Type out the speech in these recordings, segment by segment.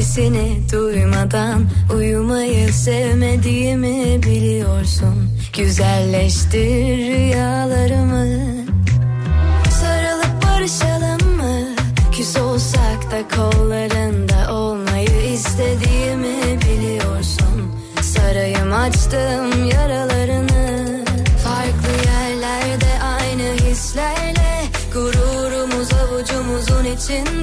sesini duymadan Uyumayı sevmediğimi biliyorsun. Güzelleştir rüyalarımı. Sarılıp barışalım mı? Küs olsak da kollarında olmayı istediğimi biliyorsun. Sarayım açtım yaralarını. Farklı yerlerde aynı hislerle Gururumuz avucumuzun içinde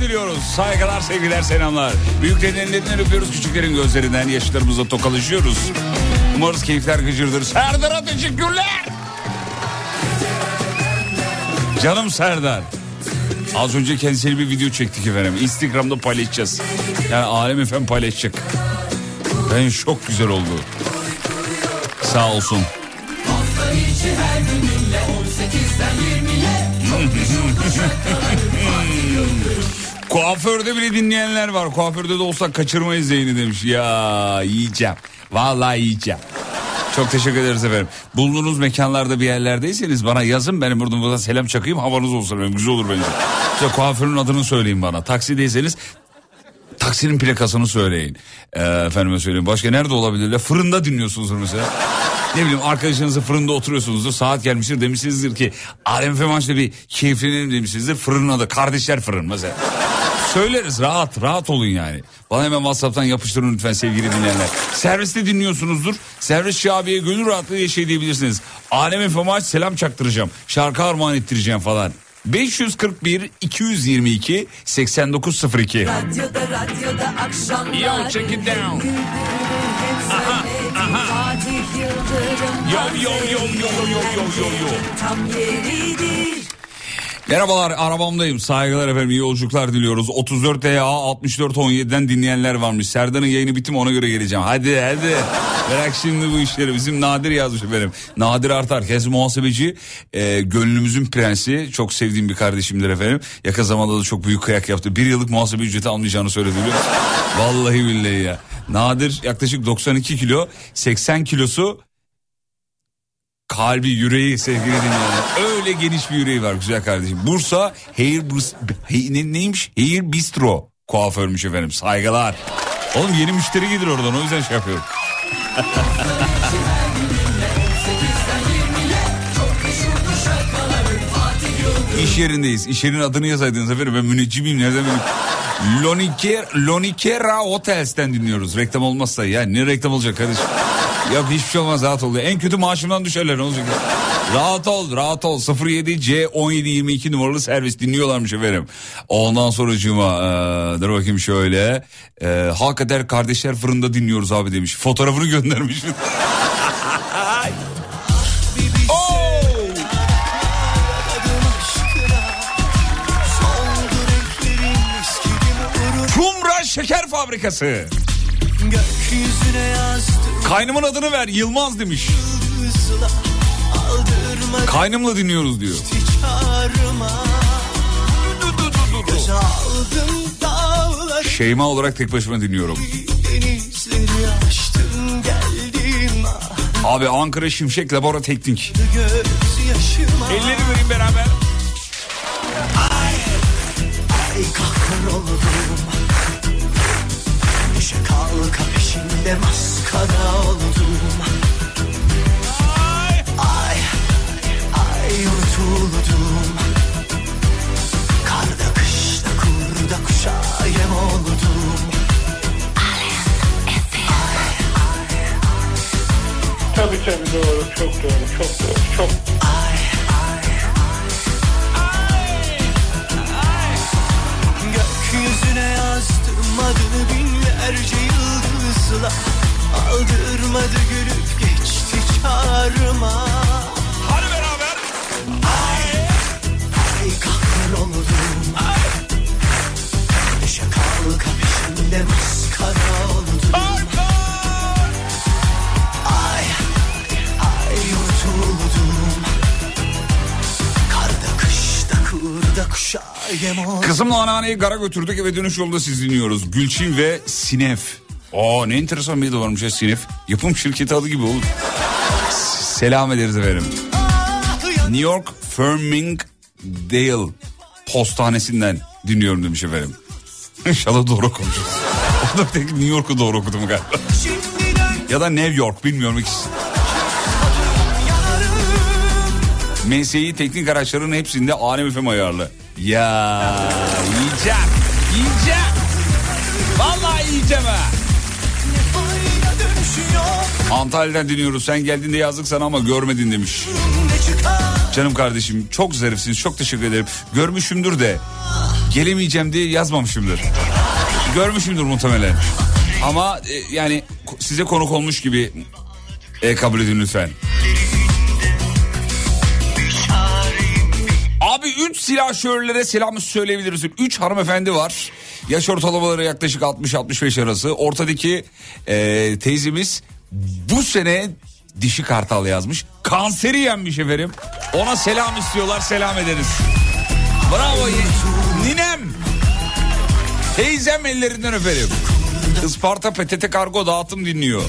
diliyoruz. Saygılar, sevgiler, selamlar. Büyüklerin ellerinden öpüyoruz, küçüklerin gözlerinden yaşlarımızla tokalaşıyoruz. Umarız keyifler gıcırdır. Serdar'a teşekkürler. Canım Serdar. Az önce kendisiyle bir video çektik efendim. Instagram'da paylaşacağız. Yani Alem efendim paylaşacak. Ben şok güzel oldu. Sağ olsun. Kuaförde bile dinleyenler var. Kuaförde de olsak kaçırmayız Zeyni demiş. Ya yiyeceğim. Vallahi yiyeceğim. Çok teşekkür ederiz efendim. Bulunduğunuz mekanlarda bir yerlerdeyseniz bana yazın. Benim buradan, buradan selam çakayım havanız olsun. efendim. Güzel olur bence. İşte kuaförün adını söyleyin bana. Taksideyseniz taksinin plakasını söyleyin. Ee, efendime söyleyeyim. Başka nerede olabilir? Fırında dinliyorsunuzdur mesela. Ne bileyim arkadaşınızı fırında oturuyorsunuzdur. Saat gelmiştir demişsinizdir ki Alem Efe maçta bir keyiflenelim demişsinizdir. Fırının adı kardeşler fırın mesela. Söyleriz rahat rahat olun yani. Bana hemen WhatsApp'tan yapıştırın lütfen sevgili dinleyenler. Serviste dinliyorsunuzdur. Servis şabiye gönül rahatlığı yaşay diyebilirsiniz. Alem Efe maç selam çaktıracağım. Şarkı armağan ettireceğim falan. 541 222 8902 Radyoda radyoda akşamlar Yo, check it down. Aha, aha. Yo, yo, yo, yo, yo, yo, yo, yo. Tam yeridir Merhabalar arabamdayım. Saygılar efendim iyi yolculuklar diliyoruz. 34 EA 64 17'den dinleyenler varmış. Serdar'ın yayını bitti mi ona göre geleceğim. Hadi hadi. Bırak şimdi bu işleri. Bizim Nadir yazmış efendim. Nadir Artar kendisi muhasebeci. E, gönlümüzün prensi. Çok sevdiğim bir kardeşimdir efendim. Yakın zamanda da çok büyük kıyak yaptı. Bir yıllık muhasebe ücreti almayacağını söyledi. Biliyor? Vallahi billahi ya. Nadir yaklaşık 92 kilo 80 kilosu kalbi yüreği sevgili dinleyenler. Öyle geniş bir yüreği var güzel kardeşim. Bursa Hair Hey- ne, neymiş? Hair Bistro kuaförmüş efendim saygılar. Oğlum yeni müşteri gelir oradan o yüzden şey yapıyorum. İş yerindeyiz. İş yerinin adını yazaydınız efendim. Ben müneccimiyim. Nereden bileyim? Loniker, Lonikera Hotels'ten dinliyoruz. Reklam olmazsa ya ne reklam olacak kardeşim? Yok hiçbir şey olmaz rahat ol. En kötü maaşımdan düşerler ne olacak? rahat ol rahat ol 07 C 1722 numaralı servis dinliyorlarmış efendim. Ondan sonra cuma ee, dur bakayım şöyle. E, Hakikaten kardeşler fırında dinliyoruz abi demiş. Fotoğrafını göndermiş. Kumra Şeker Fabrikası. Kaynımın adını ver Yılmaz demiş. Kaynımla dinliyoruz diyor. Şeyma olarak tek başıma dinliyorum. ah Abi Ankara Şimşek Labora Teknik. Elleri vereyim beraber. Peşinde maskara oldum Ay ay unutuldum Karda kışta kurda kuşa yem oldum Tabii tabii doğru. Çok doğru. Çok doğru. Çok Gökyüzüne yazdım adını binlerce yıldızla Aldırmadı gülüp geçti çağrıma Hadi beraber. Ay kahroldum Düşe kalka peşinde maskara oldum Ay ay unutuldum Karda kışta kurda kuşa yem oldum Kızımla anneanneyi gara götürdük eve dönüş yolda siz dinliyoruz. Gülçin ve Sinef. Aa ne enteresan bir de varmış ya Sinef. Yapım şirketi adı gibi olur. Selam ederiz efendim. New York Farmingdale postanesinden dinliyorum demiş efendim. İnşallah doğru okumuşuz. O da tek New York'u doğru okudum galiba. Ya da New York bilmiyorum ikisi. MSI teknik araçların hepsinde Alem FM ayarlı. Ya yiyeceğim. Yiyeceğim. Vallahi yiyeceğim ha. Antalya'dan dinliyoruz. Sen geldiğinde yazdık sana ama görmedin demiş. Canım kardeşim çok zarifsiniz. Çok teşekkür ederim. Görmüşümdür de gelemeyeceğim diye yazmamışımdır. Görmüşümdür muhtemelen. Ama e, yani size konuk olmuş gibi e, kabul edin lütfen. Abi 3 silahşörlere selam söyleyebiliriz. 3 hanımefendi var. Yaş ortalamaları yaklaşık 60-65 arası. Ortadaki e, teyzemiz bu sene dişi kartal yazmış. Kanseri yenmiş efendim. Ona selam istiyorlar selam ederiz. Bravo ninem. Teyzem ellerinden öperim. Isparta PTT kargo dağıtım dinliyor.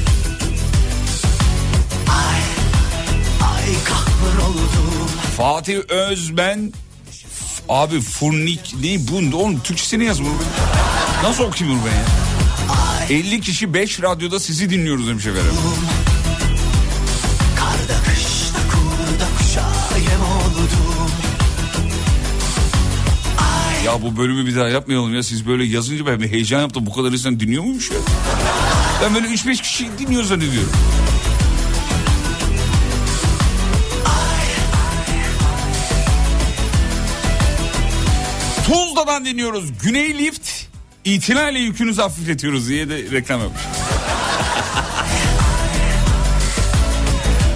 Ay kahroldum Fatih Özben Abi furnik ne bu oğlum Türkçesini yaz bunu. Nasıl okuyayım bunu ben ya? 50 kişi 5 radyoda sizi dinliyoruz demiş efendim. Ya bu bölümü bir daha yapmayalım ya. Siz böyle yazınca ben bir heyecan yaptım. Bu kadar insan dinliyor muymuş ya? Ben böyle 3-5 kişi dinliyor zannediyorum. Tuzla'dan dinliyoruz. Güney Lift itinayla yükünüzü hafifletiyoruz diye de reklam yapmış.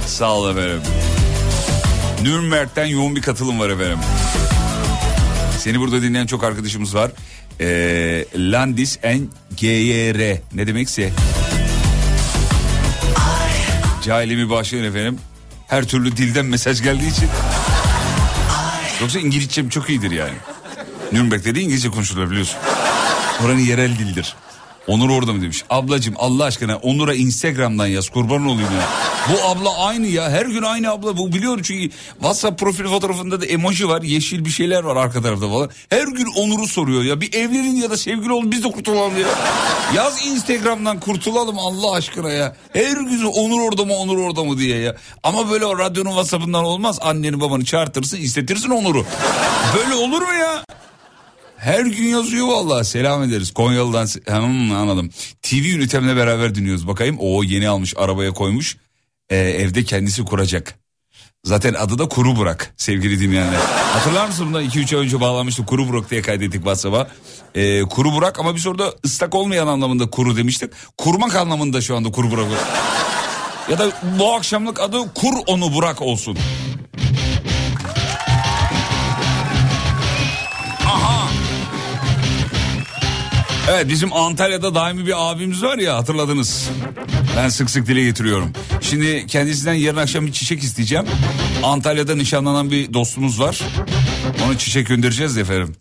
Sağ ol efendim. Nürnberg'den yoğun bir katılım var efendim. Seni burada dinleyen çok arkadaşımız var. Ee, Landis en GYR ne demekse. Cahilimi bağışlayın efendim. Her türlü dilden mesaj geldiği için. Yoksa İngilizcem çok iyidir yani. Nürnberg'de de İngilizce konuşulur biliyorsun. Oranın yerel dildir. Onur orada mı demiş. Ablacım Allah aşkına Onur'a Instagram'dan yaz kurban olayım ya. Bu abla aynı ya her gün aynı abla bu biliyorum çünkü WhatsApp profil fotoğrafında da emoji var yeşil bir şeyler var arka tarafta falan. Her gün Onur'u soruyor ya bir evlenin ya da sevgili olun biz de kurtulalım ya. Yaz Instagram'dan kurtulalım Allah aşkına ya. Her gün Onur orada mı Onur orada mı diye ya. Ama böyle o radyonun WhatsApp'ından olmaz anneni babanı çağırtırsın istetirsin Onur'u. Böyle olur mu ya? Her gün yazıyor vallahi selam ederiz. Konyalı'dan hmm, anladım. TV ünitemle beraber dinliyoruz bakayım. O yeni almış arabaya koymuş. Ee, evde kendisi kuracak. Zaten adı da Kuru Burak sevgili dinleyenler. Hatırlar mısın bundan 2-3 ay önce bağlanmıştık Kuru Burak diye kaydettik WhatsApp'a. Ee, kuru Burak ama biz orada ıslak olmayan anlamında kuru demiştik. Kurmak anlamında şu anda Kuru Burak. ya da bu akşamlık adı Kur onu Burak olsun. Evet bizim Antalya'da daimi bir abimiz var ya hatırladınız. Ben sık sık dile getiriyorum. Şimdi kendisinden yarın akşam bir çiçek isteyeceğim. Antalya'da nişanlanan bir dostumuz var. Onu çiçek göndereceğiz de efendim.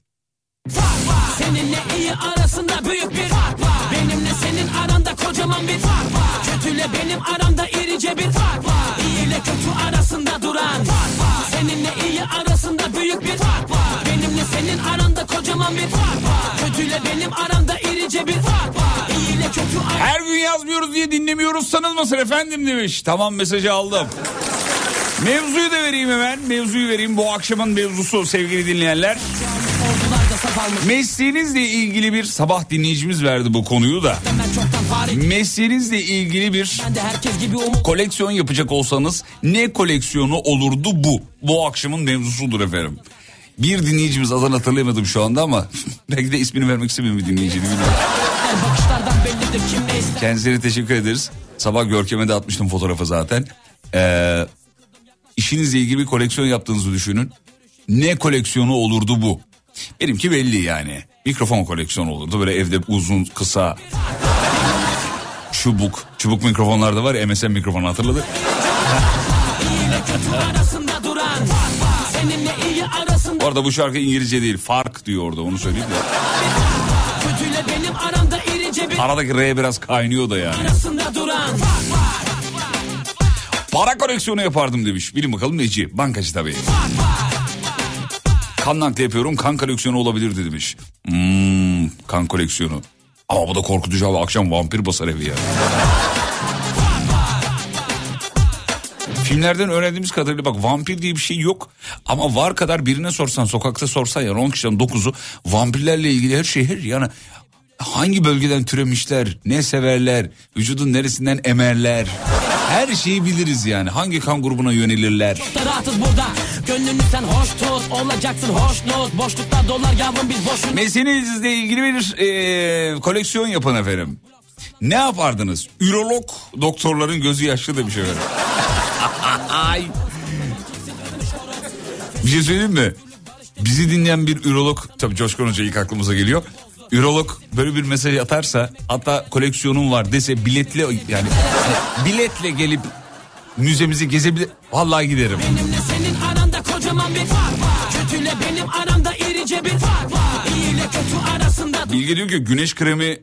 Seninle iyi arasında büyük bir fark var. Benimle senin aranda kocaman bir fark var. Kötüyle benim aramda irice bir fark var. İyi ile kötü arasında duran fark var. Seninle iyi arasında senin aranda kocaman bir fark var. Kötüyle benim aramda irice bir fark var. İyi ile kötü arasında Her gün yazmıyoruz diye dinlemiyoruz sanılmasın efendim demiş. Tamam mesajı aldım. Mevzuyu da vereyim hemen. Mevzuyu vereyim. Bu akşamın mevzusu sevgili dinleyenler. Mesleğinizle ilgili bir sabah dinleyicimiz verdi bu konuyu da. Mesleğinizle ilgili bir koleksiyon yapacak olsanız ne koleksiyonu olurdu bu? Bu akşamın mevzusudur efendim. Bir dinleyicimiz adını hatırlayamadım şu anda ama belki de ismini vermek istemiyorum bir dinleyicinin. bilmiyorum. Kendisine teşekkür ederiz. Sabah Görkem'e de atmıştım fotoğrafı zaten. Ee, işinizle ilgili bir koleksiyon yaptığınızı düşünün. Ne koleksiyonu olurdu bu? Benimki belli yani. Mikrofon koleksiyonu olurdu. Böyle evde uzun, kısa, çubuk. Çubuk mikrofonlar da var MSN mikrofonu hatırladık. Bu arada bu şarkı İngilizce değil. Fark diyor orada onu söyleyeyim de. Aradaki R biraz kaynıyor da yani. Para koleksiyonu yapardım demiş. Bilin bakalım neci? Bankacı tabii. Kan nakli yapıyorum kan koleksiyonu olabilirdi demiş. Hmm, kan koleksiyonu. Ama bu da korkutucu abi akşam vampir basar evi ya. Filmlerden öğrendiğimiz kadarıyla bak vampir diye bir şey yok. Ama var kadar birine sorsan sokakta sorsan yani 10 kişiden 9'u vampirlerle ilgili her şey her yani hangi bölgeden türemişler, ne severler, vücudun neresinden emerler. Her şeyi biliriz yani. Hangi kan grubuna yönelirler. Da rahatız burada Gönlünü sen hoş tut Olacaksın hoşnut Boşlukta dolar yavrum biz boşuna Mesleğinizle ilgili bir e, koleksiyon yapın efendim. Ne yapardınız? Ürolog doktorların gözü yaşlı demiş efendim. Ay. Bir şey söyleyeyim mi? Bizi dinleyen bir ürolog, tabii Coşkun Hoca ilk aklımıza geliyor. Ürolog böyle bir mesaj atarsa hatta koleksiyonum var dese biletle yani, biletle gelip müzemizi gezebilir. Vallahi giderim. Benimle senin aranda kocaman bir fark var Kötüyle benim aramda irice bir fark var İyi ile kötü arasında Bilge diyor ki güneş kremi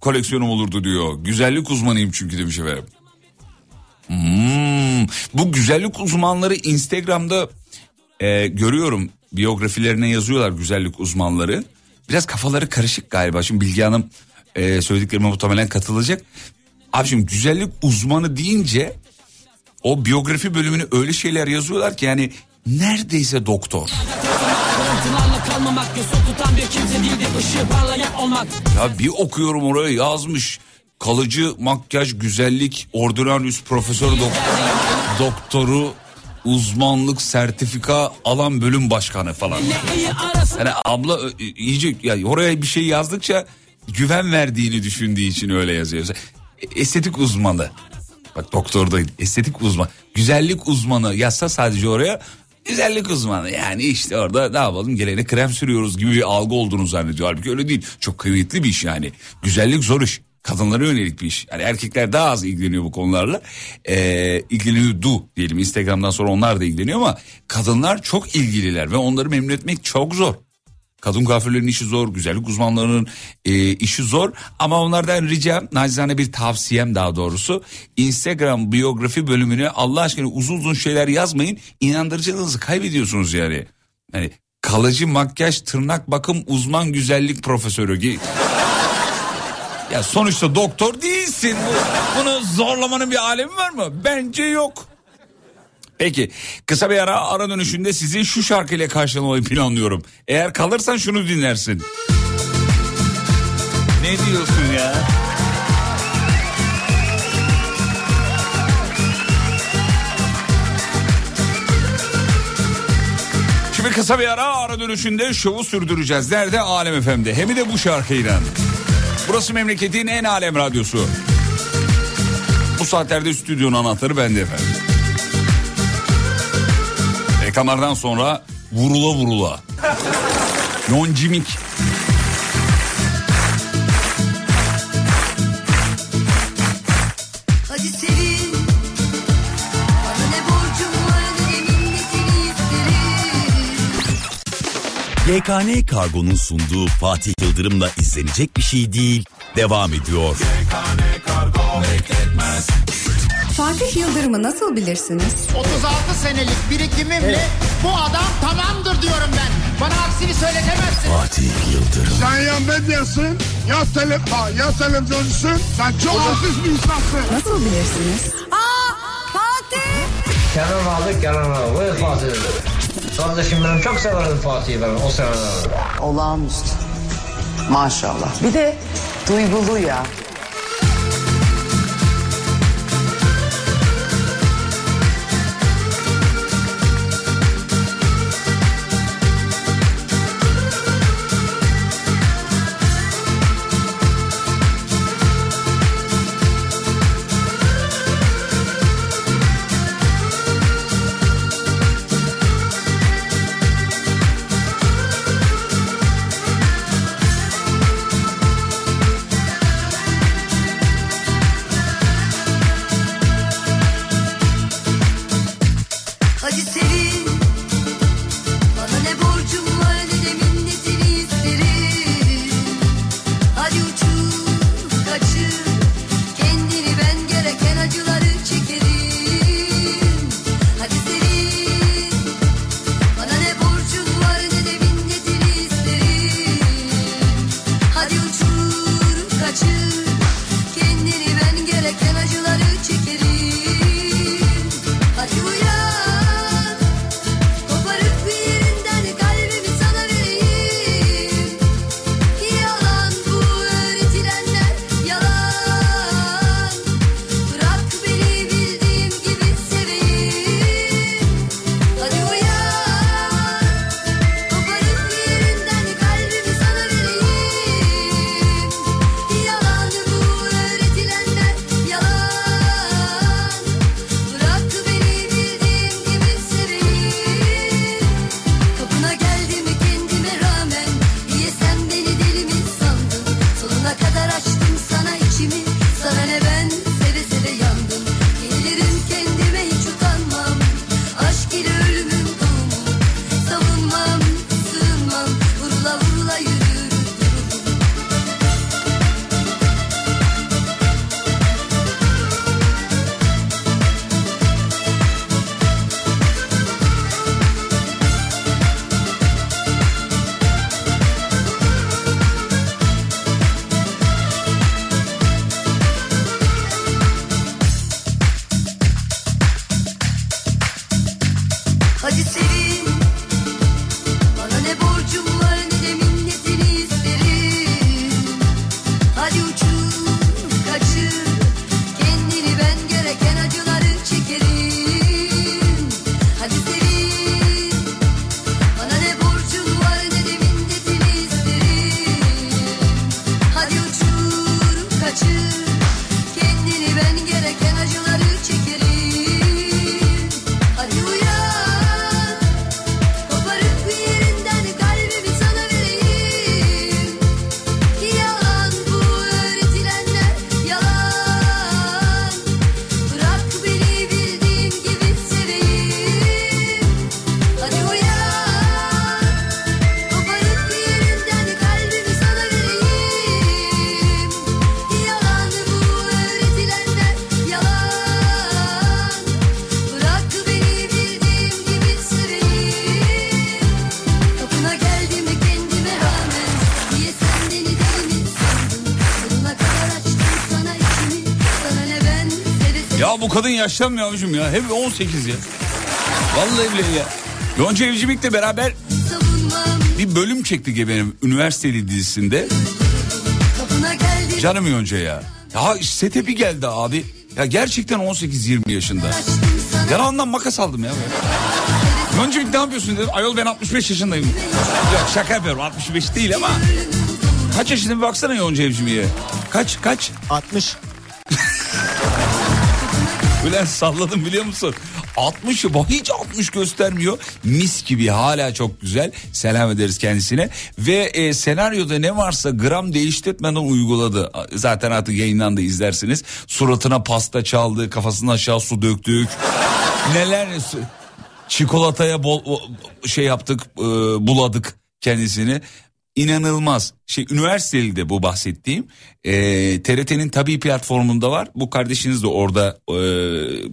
koleksiyonum olurdu diyor. Güzellik uzmanıyım çünkü demiş efendim. Hmm, bu güzellik uzmanları Instagram'da e, görüyorum. Biyografilerine yazıyorlar güzellik uzmanları. Biraz kafaları karışık galiba. Şimdi Bilge Hanım e, söylediklerime muhtemelen katılacak. Abi şimdi güzellik uzmanı deyince o biyografi bölümünü öyle şeyler yazıyorlar ki yani neredeyse doktor. Ya bir okuyorum oraya yazmış. Kalıcı makyaj, güzellik, ordinarius profesör dok- doktoru, uzmanlık, sertifika alan bölüm başkanı falan. Yani abla ö- iyice ya oraya bir şey yazdıkça güven verdiğini düşündüğü için öyle yazıyor. E- Estetik uzmanı. Bak doktor değil estetik uzman. Güzellik uzmanı yazsa sadece oraya güzellik uzmanı. Yani işte orada ne yapalım gelene krem sürüyoruz gibi bir algı olduğunu zannediyor. Halbuki öyle değil. Çok kıymetli bir iş yani. Güzellik zor iş. Kadınlara yönelik bir iş. Yani erkekler daha az ilgileniyor bu konularla. Ee, ilgileniyordu diyelim. Instagram'dan sonra onlar da ilgileniyor ama kadınlar çok ilgililer ve onları memnun etmek çok zor. Kadın kuaförlerin işi zor, güzellik uzmanlarının e, işi zor. Ama onlardan ricam, nacizane bir tavsiyem daha doğrusu. Instagram biyografi bölümüne Allah aşkına uzun uzun şeyler yazmayın. İnandırıcılığınızı kaybediyorsunuz yani. Hani kalıcı makyaj, tırnak bakım uzman güzellik profesörü. Ya sonuçta doktor değilsin. Bu- Bunu zorlamanın bir alemi var mı? Bence yok. Peki kısa bir ara ara dönüşünde sizi şu şarkıyla karşılamayı planlıyorum. Eğer kalırsan şunu dinlersin. Ne diyorsun ya? Şimdi kısa bir ara ara dönüşünde şovu sürdüreceğiz. Nerede? Alem FM'de. Hem de bu şarkıyla. Burası memleketin en alem radyosu. Bu saatlerde stüdyonun anahtarı bende efendim. Reklamlardan sonra vurula vurula. Yoncimik. YKN Kargo'nun sunduğu Fatih Yıldırım'la izlenecek bir şey değil devam ediyor. Fatih Yıldırım'ı nasıl bilirsiniz? 36 senelik birikimimle bu adam tamamdır diyorum ben. Bana aksini söyletemezsin. Fatih Yıldırım. Sen ya medyasın ya, tele, ya televizyoncusun. Sen çok hafiz bir insansın. Nasıl bilirsiniz? Aa Fatih Kenan aldı Kenan aldı. Buyur Fatih. Kardeşim benim çok severdim Fatih'i ben o seneler. Olağanüstü. Maşallah. Bir de duygulu ya. Bu kadın yaşlanmıyor abicim ya. Hep 18 ya. Vallahi bile ya. Yonca Evcimik'le beraber bir bölüm çektik efendim üniversiteli dizisinde. Canım Yonca ya. Ya sete bir geldi abi. Ya gerçekten 18-20 yaşında. Yalandan makas aldım ya. Yonca'yım ne yapıyorsun dedim. Ayol ben 65 yaşındayım. Yok şaka yapıyorum 65 değil ama. Kaç yaşında bir baksana Yonca Evcimik'e. Kaç kaç? 60. Ulan salladım biliyor musun? 60 bu hiç 60 göstermiyor. Mis gibi hala çok güzel. Selam ederiz kendisine. Ve e, senaryoda ne varsa gram değiştirmeden uyguladı. Zaten artık yayından da izlersiniz. Suratına pasta çaldı, kafasına aşağı su döktük. Neler çikolataya bol şey yaptık, e, buladık kendisini. İnanılmaz. Şey üniversiteli de bu bahsettiğim. E, TRT'nin tabii platformunda var. Bu kardeşiniz de orada e,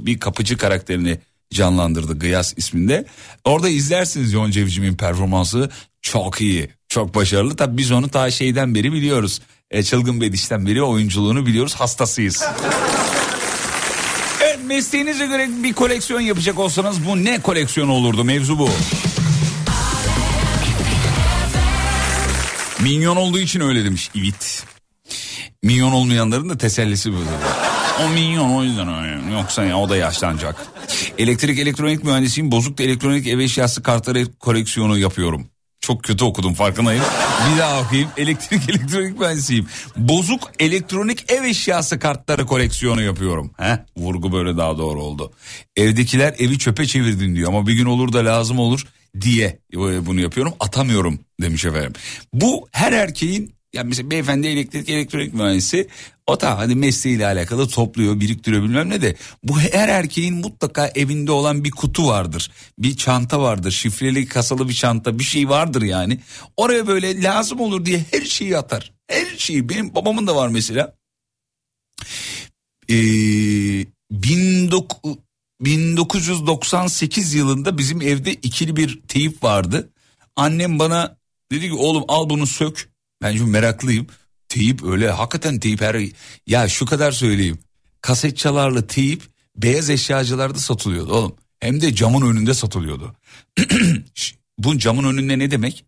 bir kapıcı karakterini canlandırdı Gıyas isminde. Orada izlersiniz Yonca Evcimik'in performansı çok iyi. Çok başarılı. Tabii biz onu ta şeyden beri biliyoruz. E, Çılgın Bediş'ten beri oyunculuğunu biliyoruz. Hastasıyız. Evet mesleğinize göre bir koleksiyon yapacak olsanız bu ne koleksiyonu olurdu? Mevzu bu. Minyon olduğu için öyle demiş İvit. Minyon olmayanların da tesellisi bu. O minyon o yüzden öyle. Yoksa ya o da yaşlanacak. Elektrik elektronik mühendisiyim. Bozuk da elektronik ev eşyası kartları koleksiyonu yapıyorum. Çok kötü okudum farkındayım. Bir daha okuyayım. Elektrik elektronik mühendisiyim. Bozuk elektronik ev eşyası kartları koleksiyonu yapıyorum. Heh, vurgu böyle daha doğru oldu. Evdekiler evi çöpe çevirdin diyor ama bir gün olur da lazım olur diye bunu yapıyorum. Atamıyorum demiş efendim. Bu her erkeğin yani mesela beyefendi elektrik elektronik mühendisi o da hani mesleğiyle alakalı topluyor biriktiriyor bilmem ne de. Bu her erkeğin mutlaka evinde olan bir kutu vardır bir çanta vardır şifreli kasalı bir çanta bir şey vardır yani. Oraya böyle lazım olur diye her şeyi atar her şeyi. Benim babamın da var mesela. Ee, 19 1998 yılında bizim evde ikili bir teyip vardı. Annem bana dedi ki oğlum al bunu sök ben şimdi meraklıyım. Teyip öyle hakikaten teyip her... Ya şu kadar söyleyeyim. Kaset çalarlı teyip beyaz eşyacılarda satılıyordu oğlum. Hem de camın önünde satılıyordu. Bu camın önünde ne demek?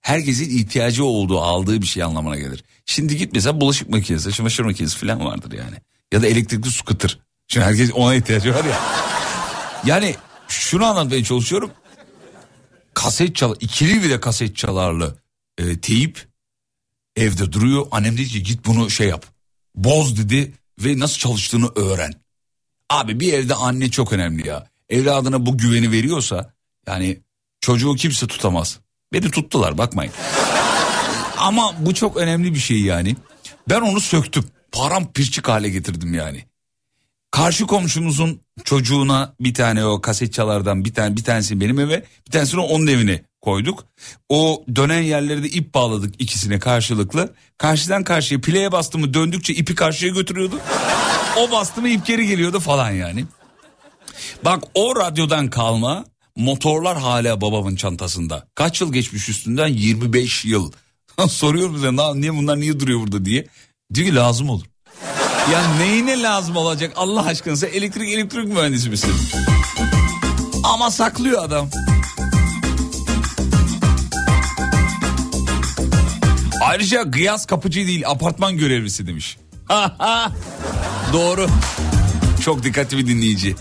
Herkesin ihtiyacı olduğu aldığı bir şey anlamına gelir. Şimdi git mesela bulaşık makinesi, çamaşır makinesi falan vardır yani. Ya da elektrikli su kıtır. Şimdi herkes ona ihtiyacı var ya. Yani şunu anlatmaya çalışıyorum. Kaset çal, ikili bir de kaset çalarlı e, teyip evde duruyor. Annem dedi ki git bunu şey yap. Boz dedi ve nasıl çalıştığını öğren. Abi bir evde anne çok önemli ya. Evladına bu güveni veriyorsa yani çocuğu kimse tutamaz. Beni tuttular bakmayın. Ama bu çok önemli bir şey yani. Ben onu söktüm. Paramparçık hale getirdim yani. Karşı komşumuzun çocuğuna bir tane o kaset çalardan bir tane bir tanesini benim eve bir tanesini onun evine koyduk. O dönen yerleri de ip bağladık ikisine karşılıklı. Karşıdan karşıya pileye bastı mı döndükçe ipi karşıya götürüyordu. o bastı mı ip geri geliyordu falan yani. Bak o radyodan kalma motorlar hala babamın çantasında. Kaç yıl geçmiş üstünden 25 yıl. Soruyorum bize "Na- niye bunlar niye duruyor burada diye. Diyor ki lazım olur. Ya neyine lazım olacak Allah aşkına sen elektrik elektrik mühendisi misin? Ama saklıyor adam. Ayrıca Gıyas kapıcı değil apartman görevlisi demiş. Doğru. Çok dikkatli bir dinleyici.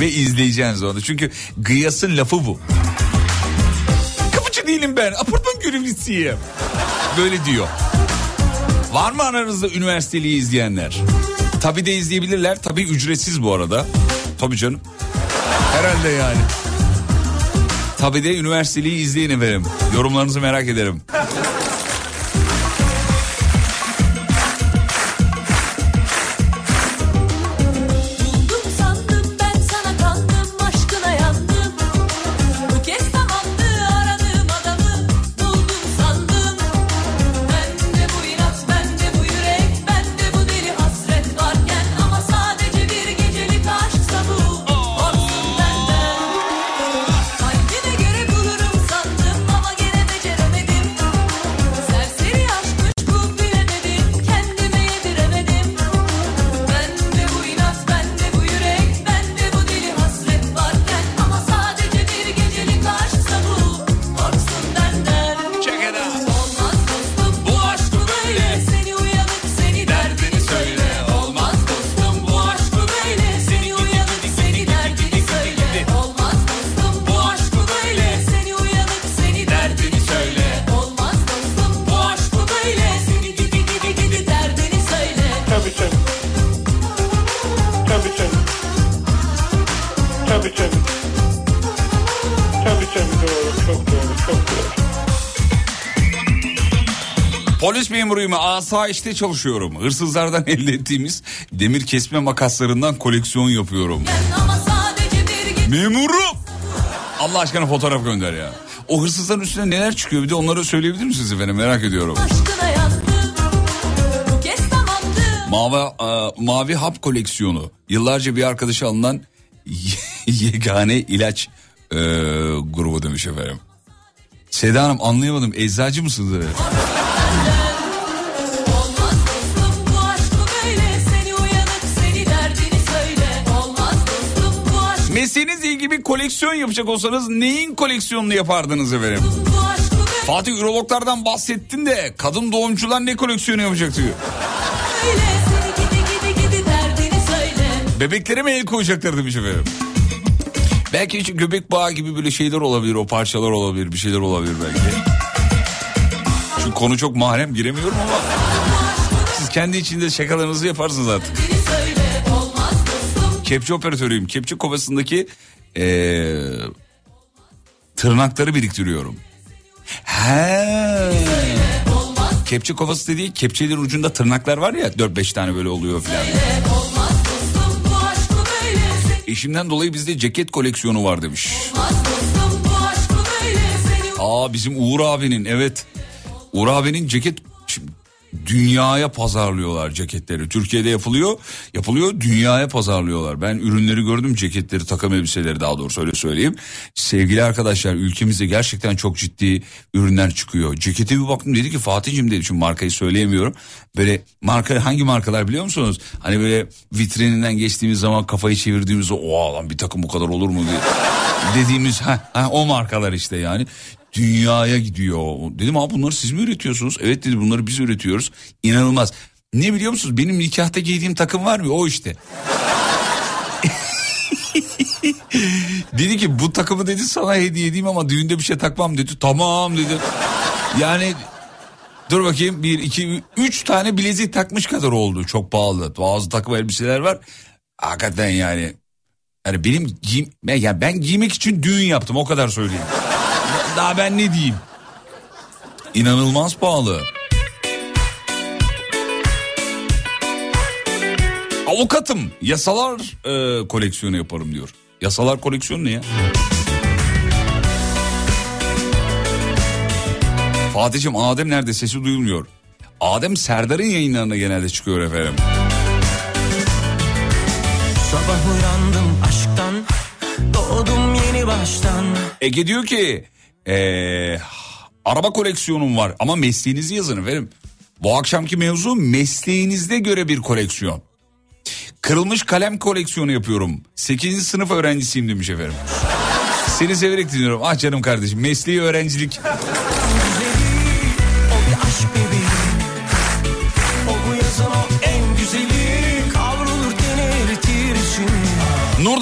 Ve izleyeceğiniz orada. Çünkü Gıyas'ın lafı bu. Kapıcı değilim ben apartman görevlisiyim. Böyle diyor. Var mı aranızda üniversiteliği izleyenler? Tabii de izleyebilirler. Tabii ücretsiz bu arada. Tabii canım. Herhalde yani. Tabii de üniversiteliği izleyin efendim. Yorumlarınızı merak ederim. Polis memuruyum asayişte çalışıyorum. Hırsızlardan elde ettiğimiz demir kesme makaslarından koleksiyon yapıyorum. Memurum. Allah aşkına fotoğraf gönder ya. O hırsızların üstüne neler çıkıyor bir de onları söyleyebilir misiniz efendim merak ediyorum. Mavi, e, mavi hap koleksiyonu. Yıllarca bir arkadaşa alınan yegane ilaç e, grubu demiş efendim. Seda Hanım anlayamadım eczacı mısınız? Mesleğinizle ilgili bir koleksiyon yapacak olsanız neyin koleksiyonunu yapardınız efendim? Fatih ürologlardan bahsettin de kadın doğumcular ne koleksiyonu yapacak diyor. Bebeklere mi el koyacaklar demiş efendim. Belki hiç göbek bağı gibi böyle şeyler olabilir, o parçalar olabilir, bir şeyler olabilir belki. Şu konu çok mahrem giremiyorum ama siz kendi içinde şakalarınızı yaparsınız artık. Kepçe operatörüyüm. Kepçe kovasındaki eee, tırnakları biriktiriyorum. He. Kepçe kovası dediği kepçelerin ucunda tırnaklar var ya 4-5 tane böyle oluyor filan. Eşimden dolayı bizde ceket koleksiyonu var demiş. Aa bizim Uğur abinin evet. Uğur abinin ceket dünyaya pazarlıyorlar ceketleri. Türkiye'de yapılıyor. Yapılıyor dünyaya pazarlıyorlar. Ben ürünleri gördüm ceketleri takım elbiseleri daha doğrusu öyle söyleyeyim. Sevgili arkadaşlar ülkemizde gerçekten çok ciddi ürünler çıkıyor. Cekete bir baktım dedi ki Fatih'cim dedi çünkü markayı söyleyemiyorum. Böyle marka hangi markalar biliyor musunuz? Hani böyle vitrininden geçtiğimiz zaman kafayı çevirdiğimizde o lan bir takım bu kadar olur mu diye dediğimiz ha, ha, o markalar işte yani dünyaya gidiyor. Dedim abi bunları siz mi üretiyorsunuz? Evet dedi bunları biz üretiyoruz. İnanılmaz. Ne biliyor musunuz? Benim nikahta giydiğim takım var mı? O işte. dedi ki bu takımı dedi sana hediye edeyim ama düğünde bir şey takmam dedi. Tamam dedi. Yani dur bakayım bir iki üç tane bilezik takmış kadar oldu. Çok pahalı. Bazı takım elbiseler var. Hakikaten yani. Yani benim giyim, yani ben giymek için düğün yaptım o kadar söyleyeyim. Daha ben ne diyeyim? İnanılmaz pahalı. Avukatım yasalar e, koleksiyonu yaparım diyor. Yasalar koleksiyonu ne ya? Fatih'im Adem nerede sesi duyulmuyor. Adem Serdar'ın yayınlarına genelde çıkıyor efendim. Sabah uyandım aşktan Doğdum yeni baştan Ege diyor ki eee, araba koleksiyonum var ama mesleğinizi yazın efendim. Bu akşamki mevzu mesleğinizde göre bir koleksiyon. Kırılmış kalem koleksiyonu yapıyorum. 8. sınıf öğrencisiyim demiş efendim. Seni severek dinliyorum. Ah canım kardeşim mesleği öğrencilik.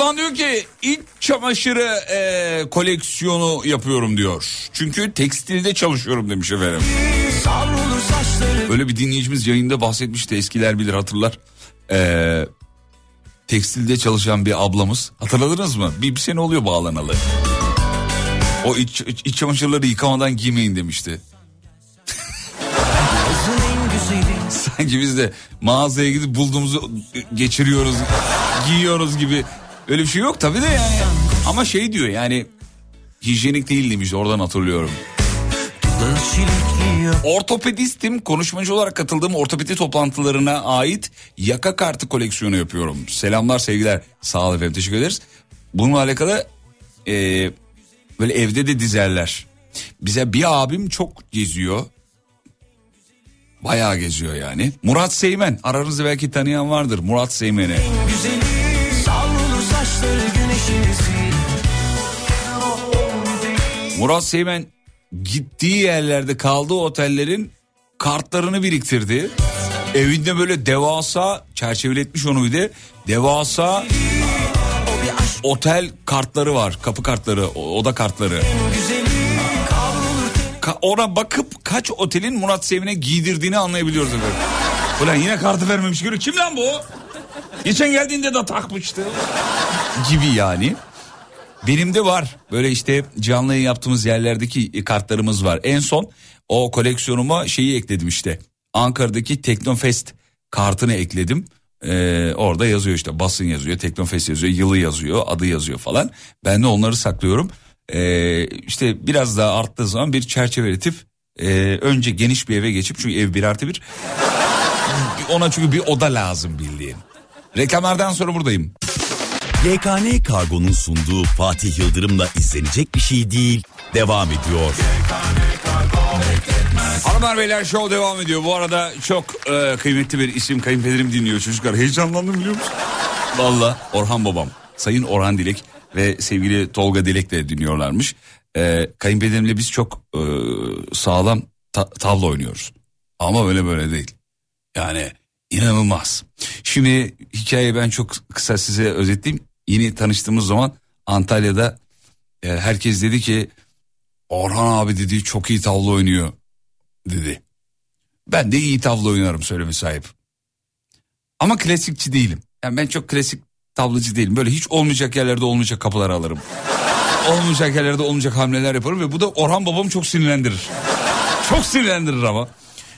Nurdan diyor ki iç çamaşırı eee, koleksiyonu yapıyorum diyor. Çünkü tekstilde çalışıyorum demiş efendim. Öyle bir dinleyicimiz yayında bahsetmişti eskiler bilir hatırlar. Ee, tekstilde çalışan bir ablamız hatırladınız mı? Bir, bir sene oluyor bağlanalı. O iç, iç, iç çamaşırları yıkamadan giymeyin demişti. Sanki biz de mağazaya gidip bulduğumuzu geçiriyoruz, giyiyoruz gibi. Öyle bir şey yok tabii de yani. Ama şey diyor yani hijyenik değil demiş oradan hatırlıyorum. Ortopedistim konuşmacı olarak katıldığım ortopedi toplantılarına ait yaka kartı koleksiyonu yapıyorum. Selamlar sevgiler sağ olun efendim teşekkür ederiz. Bununla alakalı e, böyle evde de dizerler. Bize bir abim çok geziyor. Bayağı geziyor yani. Murat Seymen aranızda belki tanıyan vardır Murat Seymen'i. Murat Seymen gittiği yerlerde kaldığı otellerin kartlarını biriktirdi. Evinde böyle devasa çerçeveletmiş onu bir de devasa otel kartları var kapı kartları oda kartları. Ka- ona bakıp kaç otelin Murat Seymen'e giydirdiğini anlayabiliyoruz efendim. Ulan yine kartı vermemiş görüyor. Kim lan bu? Geçen geldiğinde de takmıştı. Gibi yani. Benim de var. Böyle işte canlı yayın yaptığımız yerlerdeki kartlarımız var. En son O koleksiyonuma şeyi ekledim işte. Ankara'daki Teknofest kartını ekledim. Ee, orada yazıyor işte basın yazıyor, Teknofest yazıyor, yılı yazıyor, adı yazıyor falan. Ben de onları saklıyorum. Ee, işte biraz daha arttığı zaman bir çerçeveletip e, önce geniş bir eve geçip çünkü ev bir artı bir. Ona çünkü bir oda lazım bildiğin. Reklamlardan sonra buradayım. YKN Kargo'nun sunduğu Fatih Yıldırım'la izlenecek bir şey değil. Devam ediyor. Hanımlar beyler show devam ediyor. Bu arada çok e, kıymetli bir isim kayınpederim dinliyor çocuklar. Heyecanlandım biliyor musun? Valla Orhan babam. Sayın Orhan Dilek ve sevgili Tolga Dilek de dinliyorlarmış. E, kayınpederimle biz çok e, sağlam ta- tavla oynuyoruz. Ama böyle böyle değil. Yani inanılmaz. Şimdi hikayeyi ben çok kısa size özetleyeyim. Yeni tanıştığımız zaman Antalya'da e, herkes dedi ki Orhan abi dedi çok iyi tavla oynuyor dedi. Ben de iyi tavla oynarım söyleme sahip. Ama klasikçi değilim. Yani ben çok klasik tavlacı değilim. Böyle hiç olmayacak yerlerde olmayacak kapılar alırım. olmayacak yerlerde olmayacak hamleler yaparım ve bu da Orhan babamı çok sinirlendirir. çok sinirlendirir ama.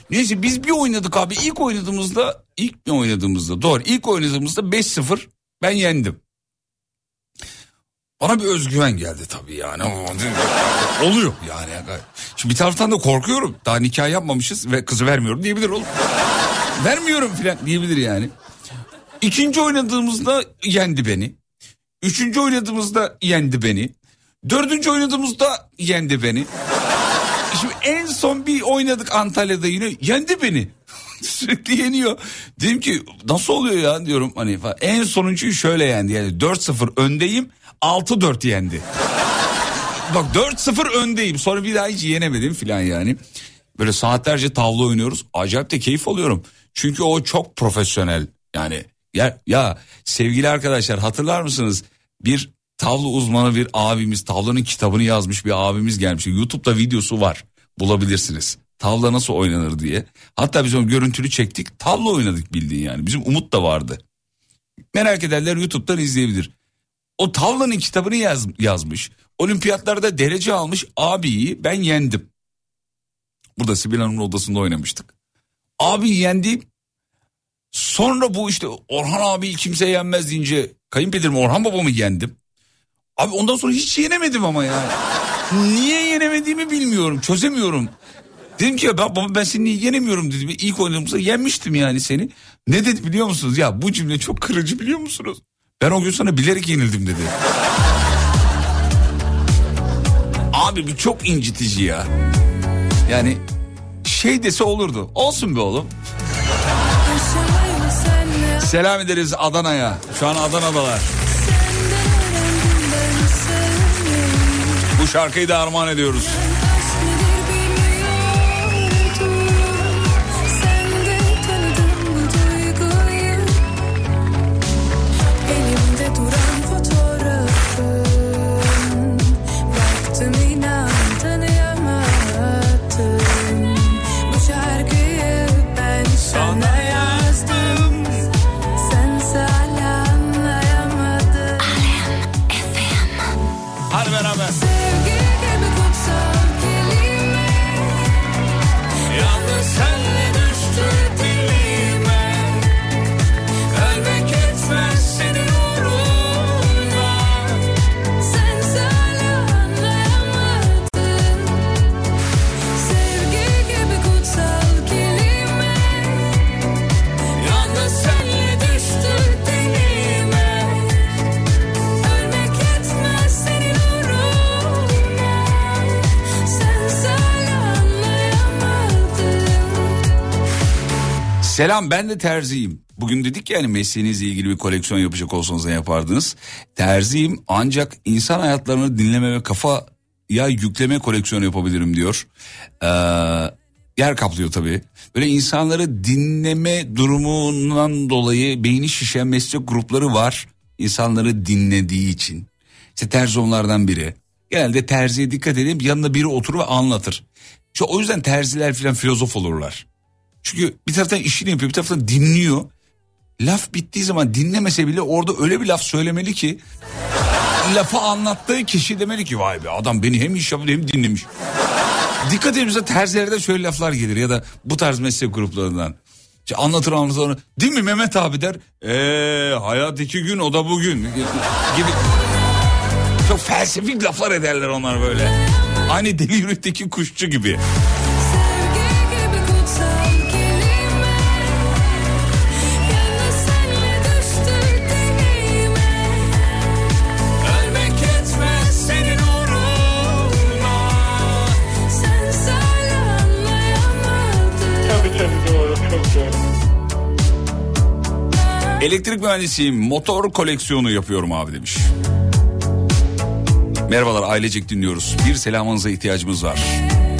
Neyse biz bir oynadık abi. İlk oynadığımızda, ilk mi oynadığımızda doğru ilk oynadığımızda 5-0 ben yendim. Bana bir özgüven geldi tabii yani. Oluyor yani. Şimdi bir taraftan da korkuyorum. Daha nikah yapmamışız ve kızı vermiyorum diyebilir oğlum. Vermiyorum filan diyebilir yani. İkinci oynadığımızda yendi beni. Üçüncü oynadığımızda yendi beni. Dördüncü oynadığımızda yendi beni. Şimdi en son bir oynadık Antalya'da yine yendi beni. Sürekli yeniyor. Dedim ki nasıl oluyor ya diyorum hani falan. En sonuncuyu şöyle yendi yani 4-0 öndeyim 6-4 yendi. Bak 4-0 öndeyim sonra bir daha hiç yenemedim filan yani. Böyle saatlerce tavla oynuyoruz. Acayip de keyif alıyorum. Çünkü o çok profesyonel. Yani ya, ya sevgili arkadaşlar hatırlar mısınız? Bir tavla uzmanı bir abimiz tavlanın kitabını yazmış bir abimiz gelmiş. YouTube'da videosu var bulabilirsiniz. Tavla nasıl oynanır diye. Hatta biz onu görüntülü çektik tavla oynadık bildiğin yani. Bizim Umut da vardı. Merak edenler YouTube'dan izleyebilir. O tavlanın kitabını yaz, yazmış. Olimpiyatlarda derece almış abiyi ben yendim. Burada Sibel Hanım'ın odasında oynamıştık. Abi yendim. Sonra bu işte Orhan abi kimse yenmez deyince kayınpederim Orhan babamı yendim. Abi ondan sonra hiç yenemedim ama yani. Niye yenemediğimi bilmiyorum çözemiyorum. Dedim ki ya ben, baba ben seni yenemiyorum dedim. İlk oynadığımızda yenmiştim yani seni. Ne dedi biliyor musunuz? Ya bu cümle çok kırıcı biliyor musunuz? Ben o gün sana bilerek yenildim dedi. Abi bu çok incitici ya. Yani şey dese olurdu. Olsun be oğlum. Selam ederiz Adana'ya. Şu an Adana'dalar. Bu şarkıyı da armağan ediyoruz. Selam ben de terziyim. Bugün dedik ya hani mesleğinizle ilgili bir koleksiyon yapacak olsanız ne yapardınız? Terziyim ancak insan hayatlarını dinleme ve kafa ya yükleme koleksiyonu yapabilirim diyor. Ee, yer kaplıyor tabii. Böyle insanları dinleme durumundan dolayı beyni şişen meslek grupları var. İnsanları dinlediği için. İşte terzi onlardan biri. Genelde terziye dikkat edin yanında biri oturur ve anlatır. İşte o yüzden terziler falan filozof olurlar. Çünkü bir taraftan işini yapıyor bir taraftan dinliyor. Laf bittiği zaman dinlemese bile orada öyle bir laf söylemeli ki lafı anlattığı kişi demeli ki vay be adam beni hem iş yapıyor hem dinlemiş. Dikkat edin terzilerde şöyle laflar gelir ya da bu tarz meslek gruplarından. İşte anlatır anlatır onu. Değil mi Mehmet abi der. Eee hayat iki gün o da bugün gibi. Çok felsefik laflar ederler onlar böyle. Aynı deli yürekteki kuşçu gibi. Elektrik mühendisiyim motor koleksiyonu yapıyorum abi demiş. Merhabalar ailecek dinliyoruz. Bir selamınıza ihtiyacımız var.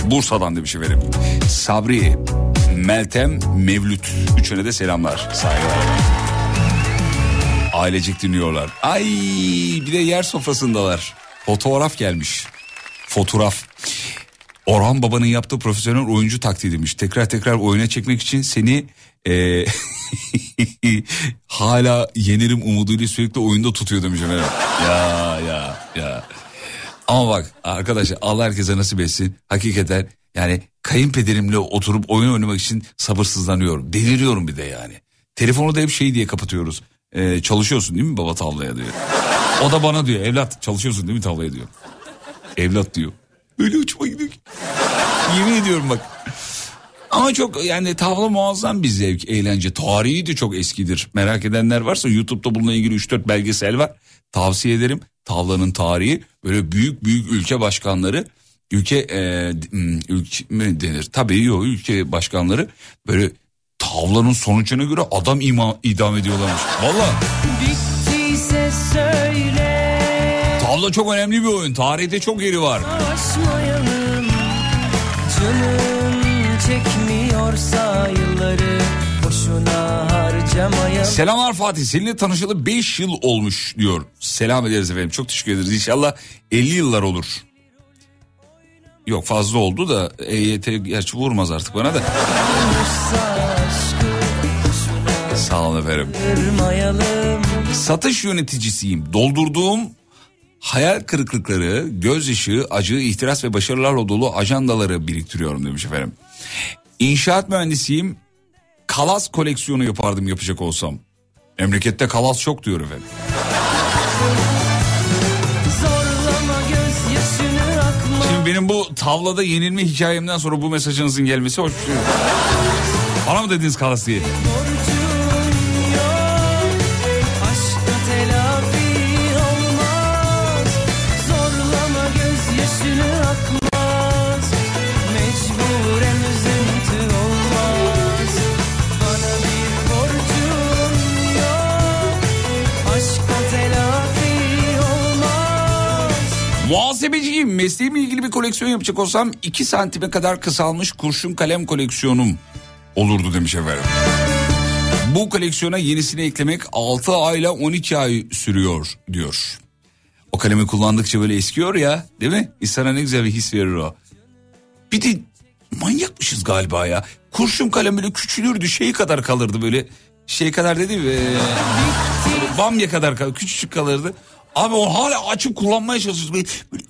Bursa'dan demiş efendim. Sabri, Meltem, Mevlüt. Üçüne de selamlar. Saygılar. Ailecek dinliyorlar. Ay bir de yer sofrasındalar. Fotoğraf gelmiş. Fotoğraf. Orhan Baba'nın yaptığı profesyonel oyuncu taktiği demiş. Tekrar tekrar oyuna çekmek için seni eee, hala yenirim umuduyla sürekli oyunda tutuyor demiş efendim. Ya ya ya. Ama bak arkadaşlar Allah herkese nasip etsin. Hakikaten yani kayınpederimle oturup oyun oynamak için sabırsızlanıyorum. Deliriyorum bir de yani. Telefonu da hep şey diye kapatıyoruz. Ee, çalışıyorsun değil mi baba tavlaya diyor. O da bana diyor evlat çalışıyorsun değil mi tavlaya diyor. Evlat diyor. Öyle uçma gidiyor. Yemin ediyorum bak. Ama çok yani tavla muazzam bir zevk, eğlence. Tarihi de çok eskidir. Merak edenler varsa YouTube'da bununla ilgili 3-4 belgesel var. Tavsiye ederim. Tavlanın tarihi böyle büyük büyük ülke başkanları ülke e, ülke mi denir? Tabii yok ülke başkanları böyle tavlanın sonucuna göre adam ima, idam ediyorlarmış. Valla tavla çok önemli bir oyun. Tarihte çok yeri var. Savaşmayalım Canım çekmiyorsa yılları Boşuna harcamayalım Selamlar Fatih. Seninle tanışalı 5 yıl olmuş diyor. Selam ederiz efendim. Çok teşekkür ederiz. İnşallah 50 yıllar olur. Yok fazla oldu da EYT gerçi vurmaz artık bana da. Sağ olun efendim. Satış yöneticisiyim. Doldurduğum hayal kırıklıkları, gözyaşı, acı, ihtiras ve başarılarla dolu ajandaları biriktiriyorum demiş efendim. İnşaat mühendisiyim. Kalas koleksiyonu yapardım yapacak olsam. Memlekette kalas çok diyor efendim. Şimdi benim bu tavlada yenilme hikayemden sonra bu mesajınızın gelmesi hoş bir şey. Bana mı dediniz kalas diye? Muhasebeciyim. Mesleğimle ilgili bir koleksiyon yapacak olsam 2 santime kadar kısalmış kurşun kalem koleksiyonum olurdu demiş efendim. Bu koleksiyona yenisini eklemek 6 ayla 12 ay sürüyor diyor. O kalemi kullandıkça böyle eskiyor ya değil mi? İnsana ne güzel bir his verir o. Bir de manyakmışız galiba ya. Kurşun kalem böyle küçülürdü şey kadar kalırdı böyle. Şey kadar dedi mi? Ee, bamya kadar kalır, küçücük kalırdı. Abi o hala açıp kullanmaya çalışıyoruz. Böyle, böyle.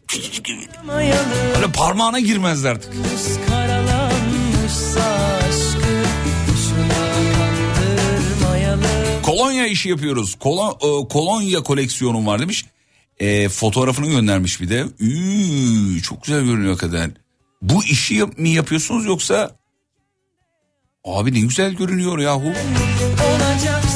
Böyle parmağına girmezdi artık. Kolonya işi yapıyoruz. Kolon, e, kolonya koleksiyonum var demiş. E, fotoğrafını göndermiş bir de. Üü, çok güzel görünüyor hakikaten. Bu işi yap- mi yapıyorsunuz yoksa... Abi ne güzel görünüyor yahu. olacaksın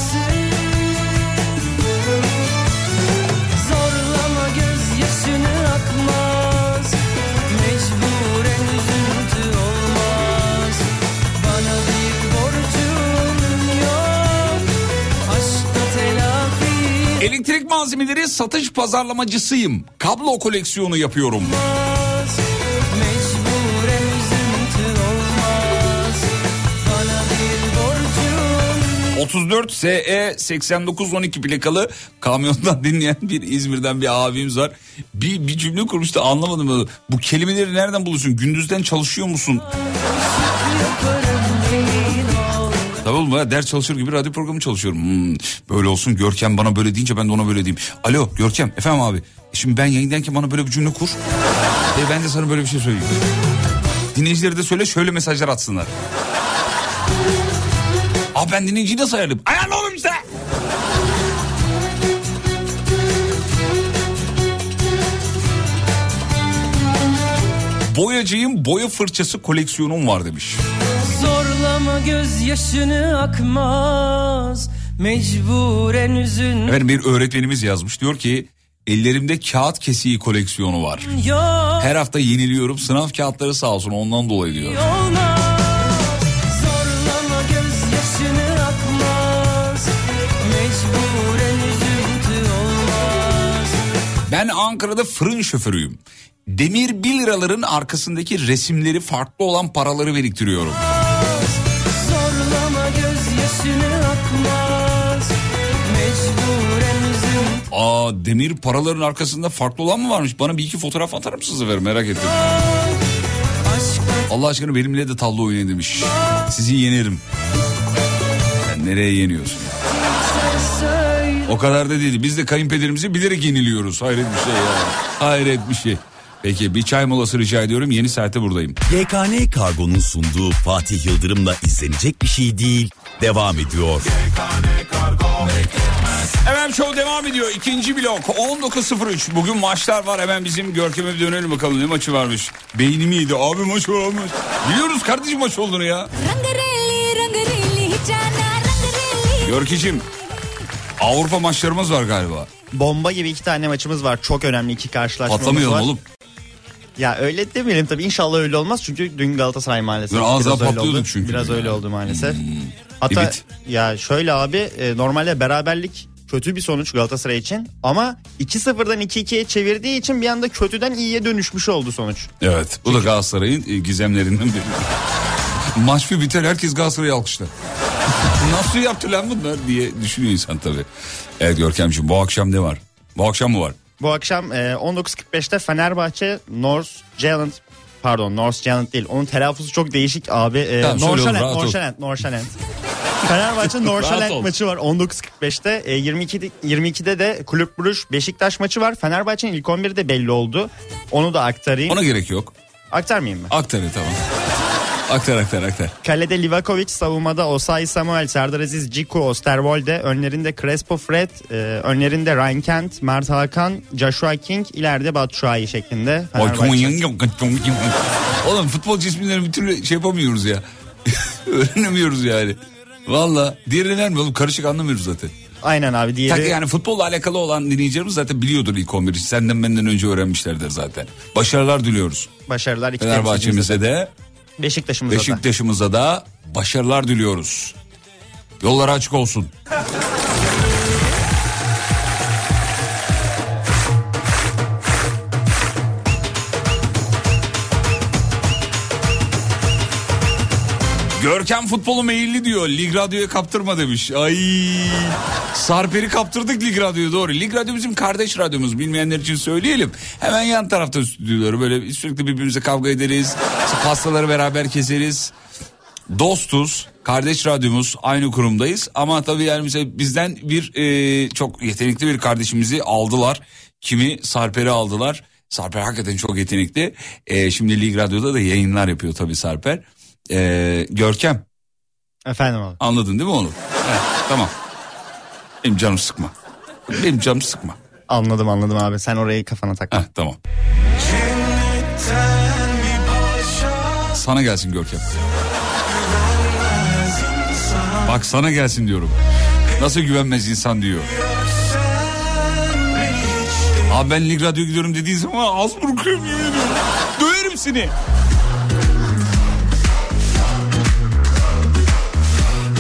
Elektrik malzemeleri satış pazarlamacısıyım. Kablo koleksiyonu yapıyorum. olmaz Mecburen üzüntü olmaz Bana bir borcun 34 SE 8912 plakalı kamyondan dinleyen bir İzmir'den bir abimiz var. Bir, bir cümle kurmuştu anlamadım. Bu kelimeleri nereden buluyorsun? Gündüzden çalışıyor musun? Ya ders çalışır gibi radyo programı çalışıyorum. Hmm, böyle olsun Görkem bana böyle deyince ben de ona böyle diyeyim. Alo Görkem efendim abi. E Şimdi ben yayındayken bana böyle bir cümle kur. E ben de sana böyle bir şey söyleyeyim. Dinleyicileri de söyle şöyle mesajlar atsınlar. Abi ben dinleyiciyi nasıl ayarlayayım? Ayarla oğlum işte. Boyacıyım boya fırçası koleksiyonum var demiş. Gözyaşını akmaz Mecburen üzün Efendim bir öğretmenimiz yazmış diyor ki ellerimde kağıt kesiği koleksiyonu var. Yok Her hafta yeniliyorum sınav kağıtları sağ olsun ondan dolayı diyor. olmaz Ben Ankara'da fırın şoförüyüm. Demir 1 liraların arkasındaki resimleri farklı olan paraları biriktiriyorum. Aa demir paraların arkasında farklı olan mı varmış? Bana bir iki fotoğraf atar mısınız efendim merak ettim. Allah aşkına benimle de tavla oynayın demiş. Sizi yenerim. Sen nereye yeniyorsun? O kadar da değil. Biz de kayınpederimizi bilerek yeniliyoruz. Hayret bir şey ya. Hayret bir şey. Peki bir çay molası rica ediyorum. Yeni saate buradayım. YKN Kargo'nun sunduğu Fatih Yıldırım'la izlenecek bir şey değil. Devam ediyor. Hemen show devam ediyor. İkinci blok 19.03. Bugün maçlar var. Hemen bizim Görkem'e bir dönelim bakalım ne maçı varmış. Beynimi yedi. Abi maç varmış. Biliyoruz kardeşim maç olduğunu ya. Görkeciğim Avrupa maçlarımız var galiba. Bomba gibi iki tane maçımız var. Çok önemli iki karşılaşmamız Patlamayalım var. oğlum. Ya öyle demeyelim tabii. İnşallah öyle olmaz. Çünkü dün Galatasaray maalesef. Dün az daha biraz öyle oldu. çünkü. Biraz Ya. öyle oldu maalesef. Hatta Evet. ya şöyle abi e, normalde beraberlik kötü bir sonuç Galatasaray için ama 2-0'dan 2-2'ye çevirdiği için bir anda kötüden iyiye dönüşmüş oldu sonuç. Evet bu da Galatasaray'ın e, gizemlerinden biri. Maç bir biter herkes Galatasaray'ı alkışlar. Nasıl yaptı lan bunlar diye düşünüyor insan tabii. Evet Görkemciğim bu akşam ne var? Bu akşam mı var? Bu akşam e, 19.45'te Fenerbahçe North Giant pardon North Giant değil onun telaffuzu çok değişik abi. E, Tamam, rahat ol. Norşalent, Norşalent. Fenerbahçe Norşalent maçı var 19.45'te. E, 22'de, 22'de de Kulüp Bruj Beşiktaş maçı var. Fenerbahçe'nin ilk 11'i de belli oldu. Onu da aktarayım. Ona gerek yok. Aktarmayayım mı? Aktarın tamam. Aktar aktar aktar. Kalede Livakovic, savunmada Osay Samuel, Serdar Aziz, Ciku, Osterwolde, önlerinde Crespo Fred, e, önlerinde Ryan Kent, Mert Hakan, Joshua King, ileride Batshuayi şeklinde. Oğlum futbolcu isimlerini bir türlü şey yapamıyoruz ya. Öğrenemiyoruz yani. Valla diğerleri mi oğlum karışık anlamıyoruz zaten. Aynen abi diğeri. Tak yani futbolla alakalı olan dinleyicilerimiz zaten biliyordur ilk 11'i. Senden benden önce öğrenmişlerdir zaten. Başarılar diliyoruz. Başarılar iki Fenerbahçe'mize de Beşiktaş'ımıza da. Beşiktaş'ımıza da başarılar diliyoruz. Yolları açık olsun. Görkem futbolu meyilli diyor. Lig Radyo'ya kaptırma demiş. Ay. Sarper'i kaptırdık Lig Radyo'ya doğru. Lig Radyo bizim kardeş radyomuz. Bilmeyenler için söyleyelim. Hemen yan tarafta stüdyoları. Böyle sürekli birbirimize kavga ederiz. Pastaları beraber keseriz. Dostuz. Kardeş radyomuz. Aynı kurumdayız. Ama tabii yani bizden bir e, çok yetenekli bir kardeşimizi aldılar. Kimi? Sarper'i aldılar. Sarper hakikaten çok yetenekli. E, şimdi Lig Radyo'da da yayınlar yapıyor tabii Sarper. E, Görkem. Efendim abi. Anladın değil mi oğlum? Evet, tamam. Benim canım sıkma. Benim canım sıkma. Anladım anladım abi. Sen orayı kafana takma. Heh, tamam. Sana gelsin Görkem. Bak sana gelsin diyorum. Nasıl güvenmez insan diyor. Abi ben Lig Radyo gidiyorum dediğin zaman az bırakıyorum yemin ediyorum. Döverim seni.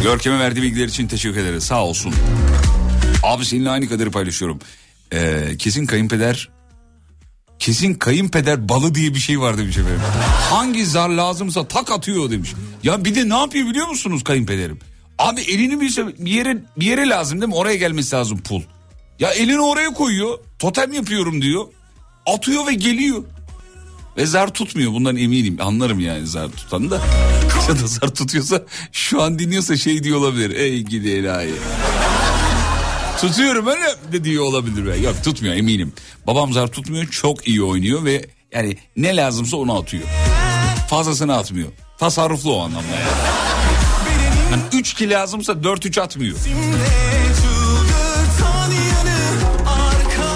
Görkem'e verdiği bilgiler için teşekkür ederiz. Sağ olsun. Abi seninle aynı kaderi paylaşıyorum. Ee, kesin kayınpeder kesin kayınpeder balı diye bir şey var demiş efendim. Hangi zar lazımsa tak atıyor demiş. Ya bir de ne yapıyor biliyor musunuz kayınpederim? Abi elini bir yere bir yere lazım değil mi? Oraya gelmesi lazım pul. Ya elini oraya koyuyor. Totem yapıyorum diyor. Atıyor ve geliyor. Ve zar tutmuyor bundan eminim. Anlarım yani zar tutanı da. Da zar tutuyorsa şu an dinliyorsa şey diyor olabilir. Ey gidi enayi. Tutuyorum öyle de diyor olabilir. Yok tutmuyor eminim. Babam zar tutmuyor çok iyi oynuyor ve yani ne lazımsa onu atıyor. Fazlasını atmıyor. Tasarruflu o anlamda yani. Yani 3 kilo lazımsa 4-3 atmıyor.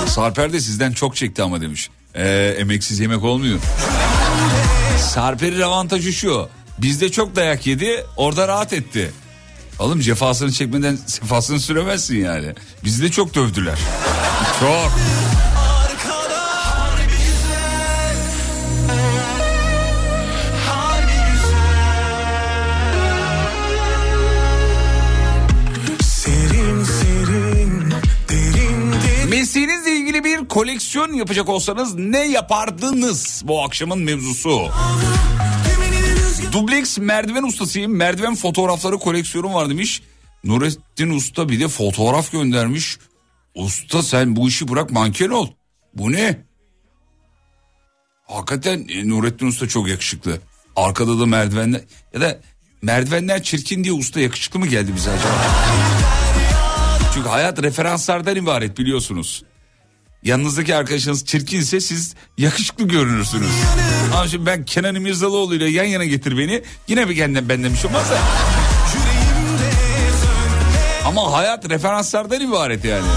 Sarper de sizden çok çekti ama demiş. Ee, emeksiz yemek olmuyor. Sarper'in avantajı şu. Bizde çok dayak yedi orada rahat etti. Oğlum cefasını çekmeden sefasını süremezsin yani. Bizi de çok dövdüler. Çok. Mesleğinizle ilgili bir koleksiyon yapacak olsanız ne yapardınız bu akşamın mevzusu? Dubleks merdiven ustasıyım. Merdiven fotoğrafları koleksiyonum var demiş. Nurettin Usta bir de fotoğraf göndermiş. Usta sen bu işi bırak manken ol. Bu ne? Hakikaten e, Nurettin Usta çok yakışıklı. Arkada da merdivenler ya da merdivenler çirkin diye usta yakışıklı mı geldi bize acaba? Çünkü hayat referanslardan ibaret biliyorsunuz. Yanınızdaki arkadaşınız çirkinse siz yakışıklı görünürsünüz. Ama şimdi ben Kenan İmirzalıoğlu ile yan yana getir beni. Yine bir kendim ben demiş olmaz da. Ama hayat referanslardan ibaret yani.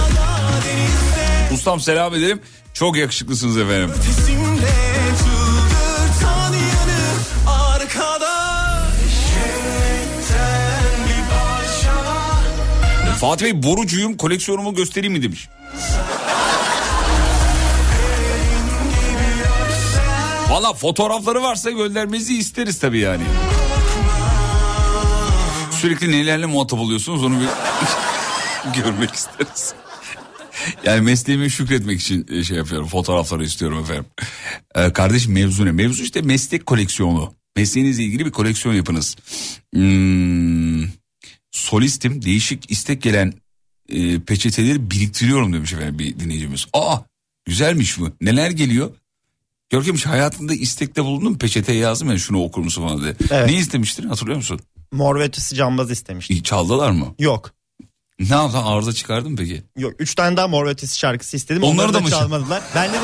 Ustam selam ederim. Çok yakışıklısınız efendim. Fatih Bey borucuyum koleksiyonumu göstereyim mi demiş. Valla fotoğrafları varsa göndermenizi isteriz tabii yani. Sürekli nelerle muhatap oluyorsunuz onu bir görmek isteriz. Yani mesleğime şükretmek için e, şey yapıyorum fotoğrafları istiyorum efendim. Ee, kardeşim mevzu ne? Mevzu işte meslek koleksiyonu. Mesleğinizle ilgili bir koleksiyon yapınız. Hmm, solistim değişik istek gelen e, peçeteleri biriktiriyorum demiş efendim bir dinleyicimiz. Aa güzelmiş bu. Neler geliyor? Görkem hiç hayatında istekte bulundun mu? Peçeteye yazdım ya şunu okur musun falan diye. Evet. Ne istemiştin hatırlıyor musun? Mor ve ötesi cambaz istemiştim. İyi, Çaldılar mı? Yok. Ne yaptın arıza çıkardın mı peki? Yok. Üç tane daha Mor ve ötesi şarkısı istedim. Onları da mı- çalmadılar. Ben dedim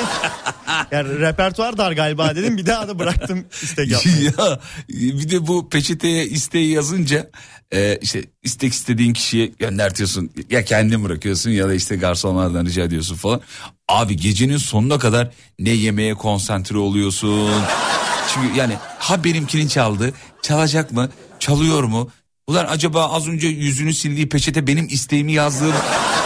yani repertuar dar galiba dedim. Bir daha da bıraktım istek yapmayı. ya bir de bu peçeteye isteği yazınca e, işte istek istediğin kişiye göndertiyorsun. Ya kendin bırakıyorsun ya da işte garsonlardan rica ediyorsun falan. Abi gecenin sonuna kadar ne yemeğe konsantre oluyorsun. Çünkü yani ha benimkini çaldı çalacak mı çalıyor mu? Ulan acaba az önce yüzünü sildiği peçete benim isteğimi yazdığım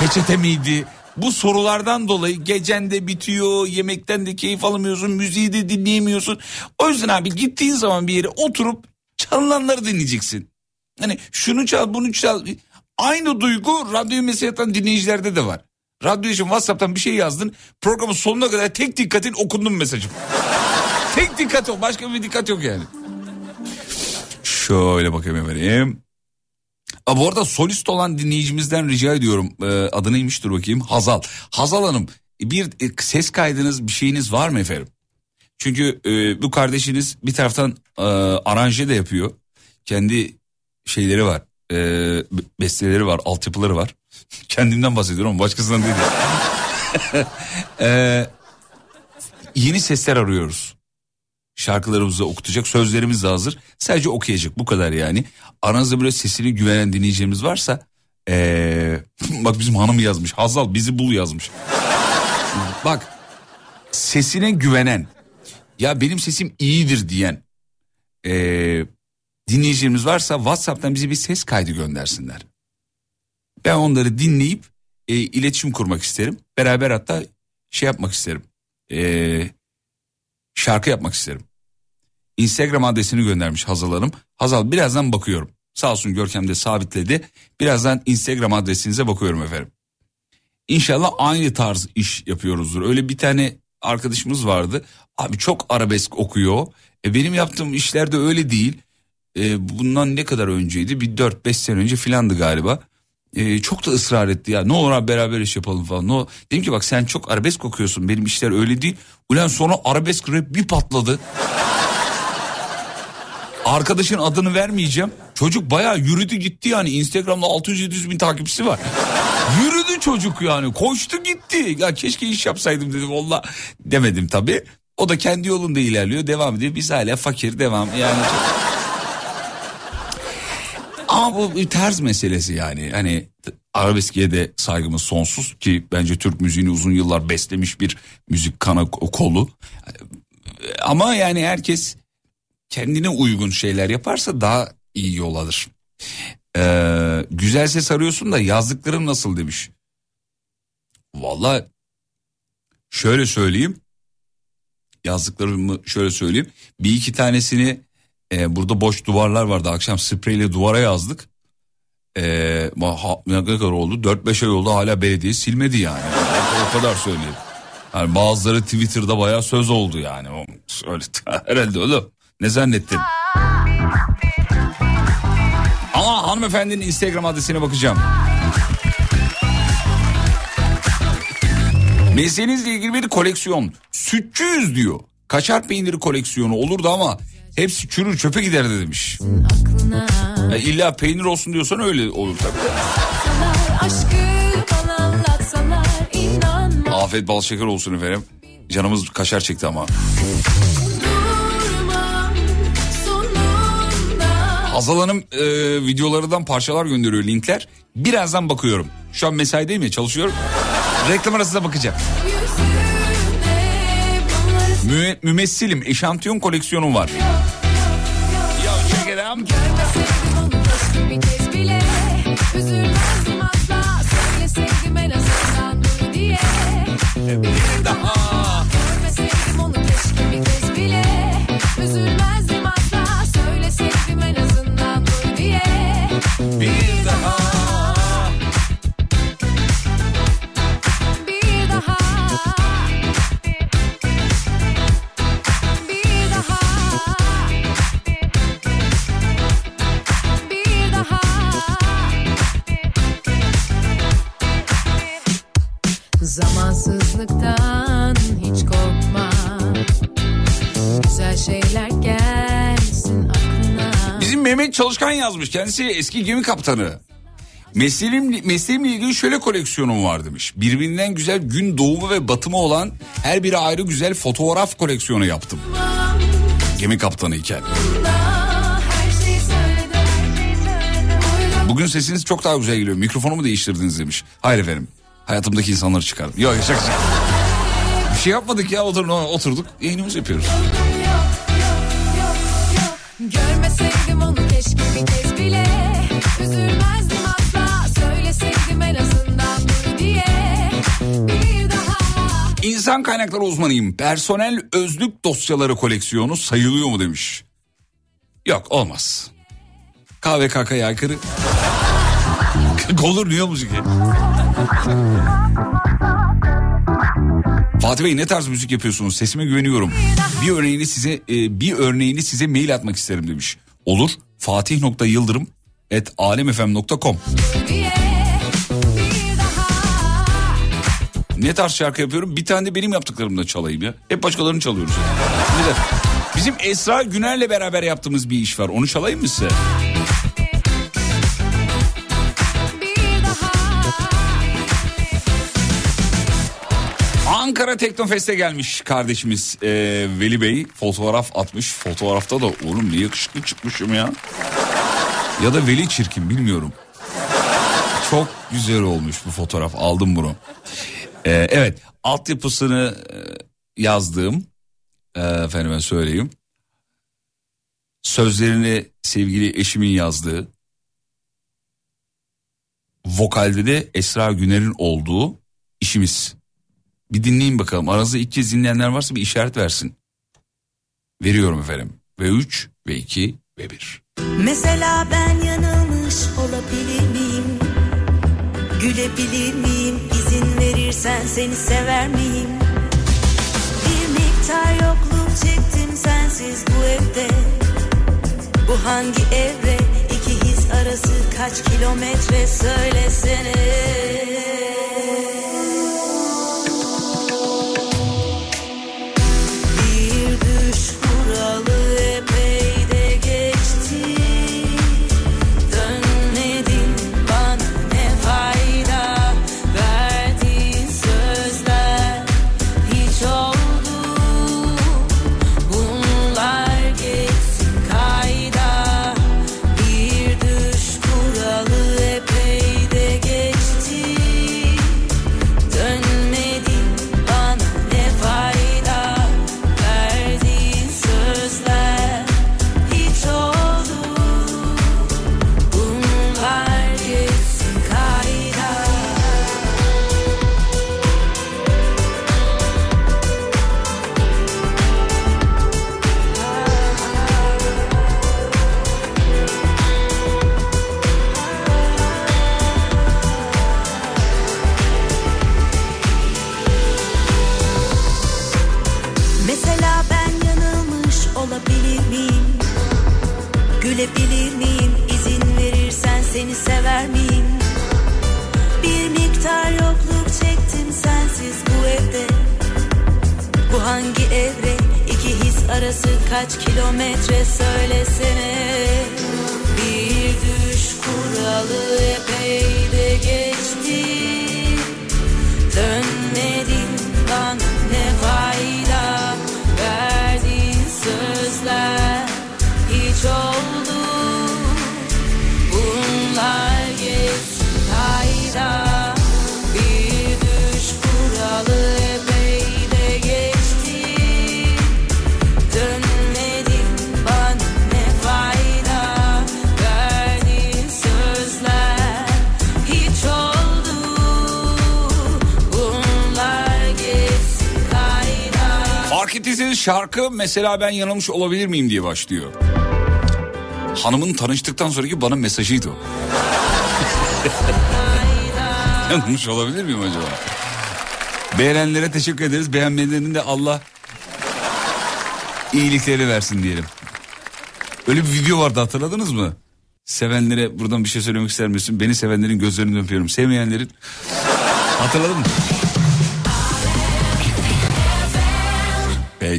peçete miydi? Bu sorulardan dolayı gecen de bitiyor, yemekten de keyif alamıyorsun, müziği de dinleyemiyorsun. O yüzden abi gittiğin zaman bir yere oturup çalınanları dinleyeceksin. Hani şunu çal, bunu çal. Aynı duygu radyoyu mesela yatan dinleyicilerde de var. Radyo için WhatsApp'tan bir şey yazdın. Programın sonuna kadar tek dikkatin okundum mesajım. tek dikkat o. Başka bir dikkat yok yani. Şöyle bakayım efendim. Aa, bu arada solist olan dinleyicimizden rica ediyorum. Ee, adı neymiş dur bakayım. Hazal. Hazal Hanım bir e, ses kaydınız bir şeyiniz var mı efendim? Çünkü e, bu kardeşiniz bir taraftan e, aranje de yapıyor. Kendi şeyleri var. E, be- besteleri var, altyapıları var. Kendimden bahsediyorum ama başkasından değil. E, yeni sesler arıyoruz. Şarkılarımızı okutacak sözlerimiz de hazır. Sadece okuyacak bu kadar yani. Aranızda böyle sesini güvenen dinleyeceğimiz varsa ee, bak bizim hanım yazmış. Hazal bizi bul yazmış. bak sesine güvenen ya benim sesim iyidir diyen ee, dinleyicilerimiz varsa WhatsApp'tan bize bir ses kaydı göndersinler. Ben onları dinleyip e, iletişim kurmak isterim. Beraber hatta şey yapmak isterim. Eee şarkı yapmak isterim. Instagram adresini göndermiş Hazal Hanım. Hazal birazdan bakıyorum. Sağ olsun Görkem de sabitledi. Birazdan Instagram adresinize bakıyorum efendim. İnşallah aynı tarz iş yapıyoruzdur. Öyle bir tane arkadaşımız vardı. Abi çok arabesk okuyor. E benim yaptığım işler de öyle değil. E, bundan ne kadar önceydi? Bir 4-5 sene önce filandı galiba. E, çok da ısrar etti ya. Ne olur abi beraber iş yapalım falan. Ne ol- Dedim ki bak sen çok arabesk okuyorsun. Benim işler öyle değil. Ulan sonra arabesk rap bir patladı. Arkadaşın adını vermeyeceğim. Çocuk bayağı yürüdü gitti yani. Instagram'da 600-700 bin takipçisi var. Yürüdü çocuk yani. Koştu gitti. Ya keşke iş yapsaydım dedim. Valla demedim tabii. O da kendi yolunda ilerliyor devam ediyor. Biz hala fakir devam yani. Ama bu bir tarz meselesi yani. Hani arabeskiye de saygımız sonsuz ki bence Türk müziğini uzun yıllar beslemiş bir müzik kana kolu. Ama yani herkes kendine uygun şeyler yaparsa daha iyi yol alır. Ee, güzel ses arıyorsun da yazdıklarım nasıl demiş. Valla şöyle söyleyeyim. Yazdıklarımı şöyle söyleyeyim. Bir iki tanesini e, burada boş duvarlar vardı. Akşam spreyle duvara yazdık. E, ha, ne kadar oldu? 4-5 ay oldu hala belediye silmedi yani. o kadar söyleyeyim. Yani bazıları Twitter'da bayağı söz oldu yani. Öyle, herhalde oğlum. Ne zannettin? Ama hanımefendinin Instagram adresine bakacağım. Mesleğinizle ilgili bir koleksiyon. Sütçüyüz diyor. Kaçar peyniri koleksiyonu olurdu ama hepsi çürür çöpe giderdi demiş. Ya illa peynir olsun diyorsan öyle olur tabii. Afiyet bal şeker olsun efendim. Canımız kaşar çekti ama. Hazal Hanım e, videolarından parçalar gönderiyor linkler. Birazdan bakıyorum. Şu an mesaideyim ya çalışıyorum. Reklam arasında bakacağım. Mü, mümessilim eşantiyon koleksiyonum var. Bir kez şeyler gelsin aklına Bizim Mehmet Çalışkan yazmış. Kendisi eski gemi kaptanı. Mesleğim, mesleğimle ilgili şöyle koleksiyonum var demiş. Birbirinden güzel gün doğumu ve batımı olan her biri ayrı güzel fotoğraf koleksiyonu yaptım. Gemi kaptanı iken. Bugün sesiniz çok daha güzel geliyor. Mikrofonumu değiştirdiniz demiş. Hayır efendim. Hayatımdaki insanları çıkardım. Yok şaka. Bir şey yapmadık ya otur, oturduk yayınımızı yapıyoruz. Görmeseydim onu keşke bir kez bile Üzülmezdim asla Söyleseydim en azından dur diye Bir daha İnsan kaynakları uzmanıyım. Personel özlük dosyaları sayılıyor mu demiş. Yok olmaz. KVKK'ya aykırı. Olur niye müzik? Fatih Bey ne tarz müzik yapıyorsunuz? Sesime güveniyorum. Bir örneğini size e, bir örneğini size mail atmak isterim demiş. Olur. Fatih.yıldırım et alemfm.com Ne tarz şarkı yapıyorum? Bir tane de benim yaptıklarımda çalayım ya. Hep başkalarını çalıyoruz. Bizim Esra Güner'le beraber yaptığımız bir iş var. Onu çalayım mı size? Ankara Teknofest'e gelmiş kardeşimiz e, Veli Bey. Fotoğraf atmış. Fotoğrafta da oğlum ne yakışıklı çıkmışım ya. Ya da Veli çirkin bilmiyorum. Çok güzel olmuş bu fotoğraf. Aldım bunu. E, evet altyapısını e, yazdığım e, efendime söyleyeyim. Sözlerini sevgili eşimin yazdığı. Vokalde de Esra Güner'in olduğu işimiz. Bir dinleyin bakalım. Aranızda ilk kez dinleyenler varsa bir işaret versin. Veriyorum efendim. Ve 3 ve 2 ve 1. Mesela ben yanılmış olabilir miyim? Gülebilir miyim? İzin verirsen seni sever miyim? Bir miktar yokluk çektim sensiz bu evde. Bu hangi evre? İki his arası kaç kilometre söylesene. Mesela ben yanılmış olabilir miyim diye başlıyor. Hanımın tanıştıktan sonraki bana mesajıydı o. yanılmış olabilir miyim acaba? Beğenenlere teşekkür ederiz. Beğenmeyenlerin de Allah iyilikleri versin diyelim. Öyle bir video vardı hatırladınız mı? Sevenlere buradan bir şey söylemek ister misin? Beni sevenlerin gözlerini öpüyorum. Sevmeyenlerin hatırladın mı?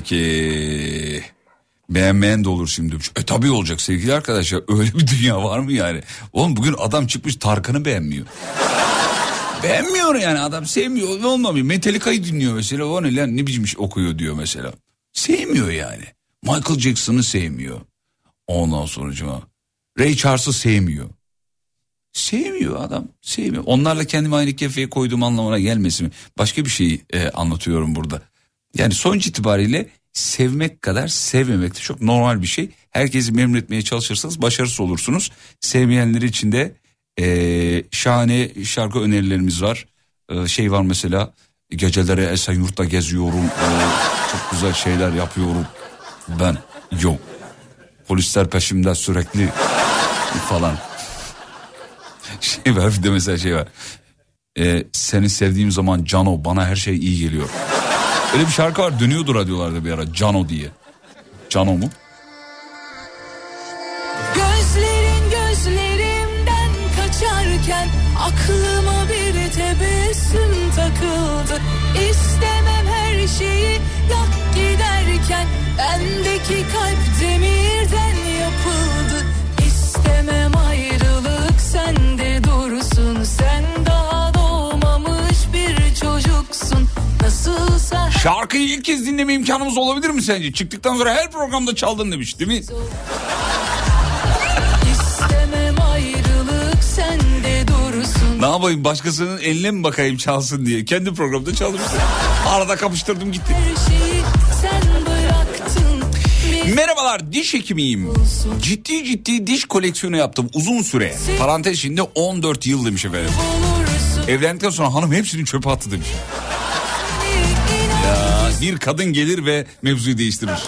Peki. Beğenmeyen de olur şimdi. E tabii olacak sevgili arkadaşlar. Öyle bir dünya var mı yani? Oğlum bugün adam çıkmış Tarkan'ı beğenmiyor. Beğenmiyor yani adam sevmiyor olmuyor. Metallica'yı dinliyor mesela. O ne lan ne biçim okuyor diyor mesela. Sevmiyor yani. Michael Jackson'ı sevmiyor. Ondan sonra Ray Charles'ı sevmiyor. Sevmiyor adam. Sevmiyor. Onlarla kendimi aynı kefeye koyduğum anlamına gelmesin. Başka bir şey e, anlatıyorum burada. Yani sonuç itibariyle sevmek kadar sevmemek de çok normal bir şey. Herkesi memnun etmeye çalışırsanız başarısız olursunuz. Sevmeyenleri için de e, şahane şarkı önerilerimiz var. E, şey var mesela geceleri Esenyurt'ta geziyorum. E, çok güzel şeyler yapıyorum. Ben yok. Polisler peşimde sürekli falan. Şey var bir de mesela şey var. E, seni sevdiğim zaman Cano bana her şey iyi geliyor. Öyle bir şarkı var dönüyordu radyolarda bir ara Cano diye. Cano mu? Gözlerin gözlerimden kaçarken aklıma bir tebessüm takıldı. İstemem her şeyi yak giderken bendeki kalp demirden Şarkıyı ilk kez dinleme imkanımız olabilir mi sence? Çıktıktan sonra her programda çaldın demiş değil mi? Ne yapayım başkasının eline mi bakayım çalsın diye. Kendi programda çalmıştım. Arada kapıştırdım gitti. Her şeyi sen bıraktın. Bir Merhabalar diş hekimiyim. Ciddi ciddi diş koleksiyonu yaptım uzun süre. Parantez içinde 14 yıl demiş efendim. Evlendikten sonra hanım hepsini çöpe attı demiş. Bir kadın gelir ve mevzuyu değiştirir.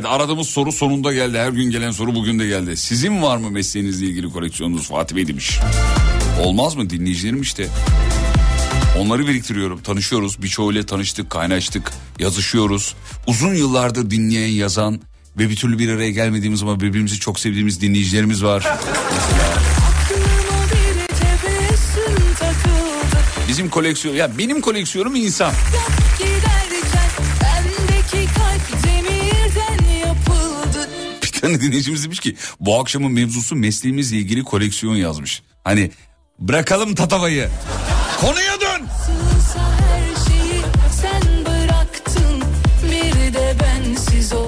Evet aradığımız soru sonunda geldi. Her gün gelen soru bugün de geldi. Sizin var mı mesleğinizle ilgili koleksiyonunuz Fatih Bey demiş. Olmaz mı dinleyicilerim işte. Onları biriktiriyorum. Tanışıyoruz. Birçoğuyla tanıştık, kaynaştık, yazışıyoruz. Uzun yıllardır dinleyen, yazan ve bir türlü bir araya gelmediğimiz ama birbirimizi çok sevdiğimiz dinleyicilerimiz var. Bizim koleksiyon, ya benim koleksiyonum insan. Tane dinleyicimiz demiş ki bu akşamın mevzusu mesleğimizle ilgili koleksiyon yazmış. Hani bırakalım tatavayı. Konuya dön.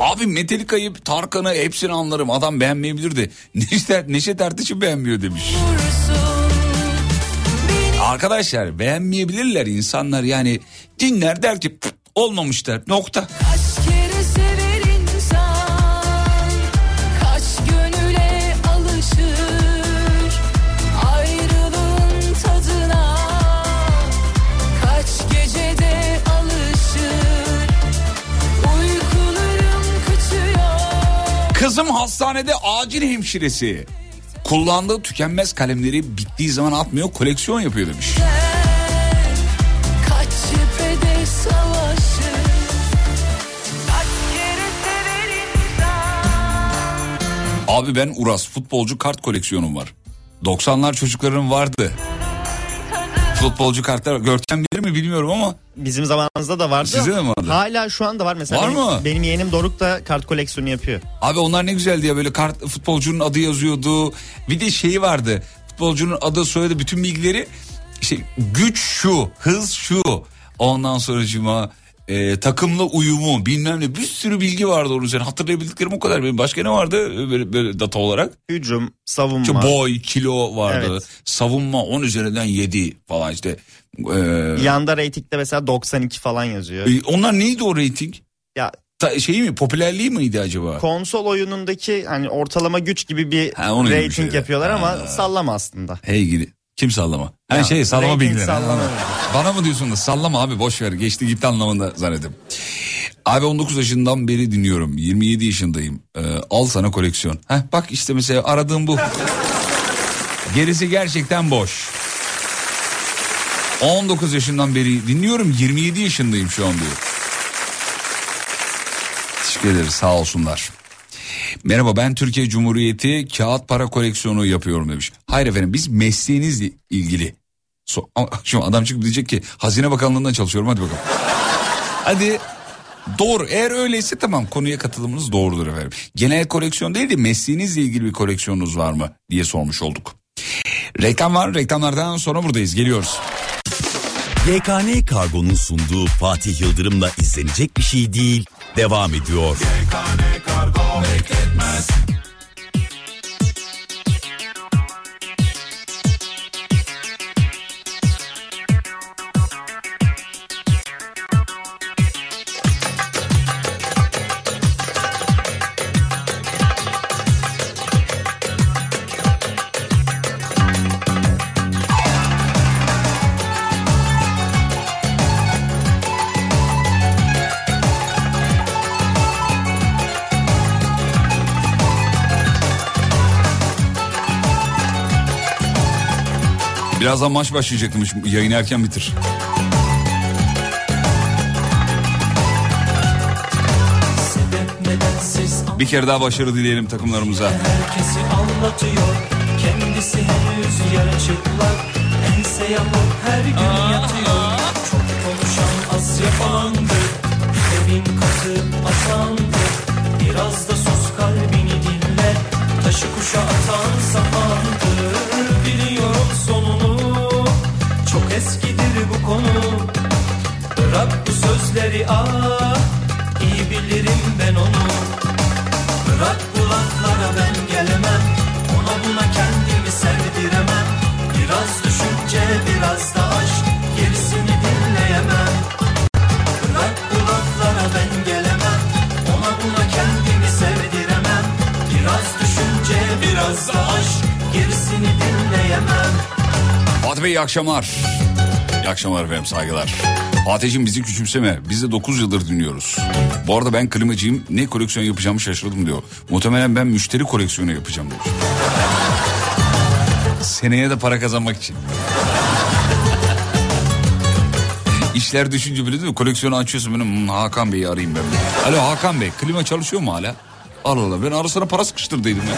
Abi Metallica'yı, Tarkan'ı hepsini anlarım. Adam beğenmeyebilir de Neşet, Neşet Ertaş'ı beğenmiyor demiş. Arkadaşlar beğenmeyebilirler insanlar yani dinler der ki "Pf, olmamış der nokta. kaç Kızım hastanede acil hemşiresi. Kullandığı tükenmez kalemleri bittiği zaman atmıyor koleksiyon yapıyor demiş. Abi ben Uras futbolcu kart koleksiyonum var. 90'lar çocukların vardı. Futbolcu kartlar Görkem bilir mi bilmiyorum ama Bizim zamanımızda da vardı. Sizde de mi vardı? Hala şu anda var mesela. Var benim, mı? Benim yeğenim Doruk da kart koleksiyonu yapıyor. Abi onlar ne güzeldi ya böyle kart futbolcunun adı yazıyordu. Bir de şeyi vardı. Futbolcunun adı soyadı bütün bilgileri işte güç şu, hız şu. Ondan sonra cuma e, takımla uyumu bilmem ne bir sürü bilgi vardı onun üzerine. Hatırlayabildiklerim o kadar. Benim başka ne vardı böyle, böyle data olarak? Hücum, savunma. İşte boy, kilo vardı. Evet. Savunma 10 üzerinden 7 falan işte. E, Yanda reytingde mesela 92 falan yazıyor. e, onlar neydi o reyting? Ya Ta, şeyi mi popülerliği miydi acaba? konsol oyunundaki hani ortalama güç gibi bir Ha, bir rating şeydi. yapıyorlar ama Ha. sallama aslında. Hey gidi. Kim sallama? Her Ya, şey sallama bilgileri. sallama. Bana mı diyorsun da sallama abi boş ver geçti gitti anlamında zannettim. Abi 19 yaşından beri dinliyorum. 27 yaşındayım. Ee, al sana koleksiyon. Heh, bak işte mesela aradığım bu. Gerisi gerçekten boş. 19 yaşından beri dinliyorum 27 yaşındayım şu an diyor. Teşekkür ederiz sağ olsunlar. Merhaba ben Türkiye Cumhuriyeti kağıt para koleksiyonu yapıyorum demiş. Hayır efendim biz mesleğinizle ilgili. So, şimdi adam çıkıp diyecek ki Hazine Bakanlığı'ndan çalışıyorum hadi bakalım. hadi doğru eğer öyleyse tamam konuya katılımınız doğrudur efendim. Genel koleksiyon değil de mesleğinizle ilgili bir koleksiyonunuz var mı diye sormuş olduk. Reklam var reklamlardan sonra buradayız geliyoruz. YKN Kargo'nun sunduğu Fatih Yıldırım'la izlenecek bir şey değil. Devam ediyor. Birazdan maç başlayacakmış. Yayını erken bitir. Bir kere daha başarı dileyelim takımlarımıza. herkesi anlatıyor Kendisi henüz yarı çıplak. Ense yapıp her gün yatıyor. Çok konuşan az yapandır Evin katı atandır Biraz da sus kalbini dinle. Taşı kuşa atan sapandır eskidir bu konu. Bırak bu sözleri ah iyi bilirim ben onu. Bırak bu laflara ben gelemem Ona buna kendimi sevdiremem. Biraz düşünce biraz da aşk Gerisini dinleyemem. Bırak bu laflara ben gelemem Ona buna kendimi sevdiremem. Biraz düşünce biraz da aşk Gerisini dinleyemem. Fatih Bey iyi akşamlar. İyi akşamlar efendim saygılar. Fatih'cim bizi küçümseme. Biz de 9 yıldır dinliyoruz. Bu arada ben klimacıyım. Ne koleksiyon yapacağımı şaşırdım diyor. Muhtemelen ben müşteri koleksiyonu yapacağım diyor. Seneye de para kazanmak için. İşler düşünce bile değil mi? Koleksiyonu açıyorsun benim "Hmm, Hakan Bey'i arayayım ben. bir." Alo Hakan Bey klima çalışıyor mu hala? Allah Allah ben arasına para sıkıştırdıydım ya.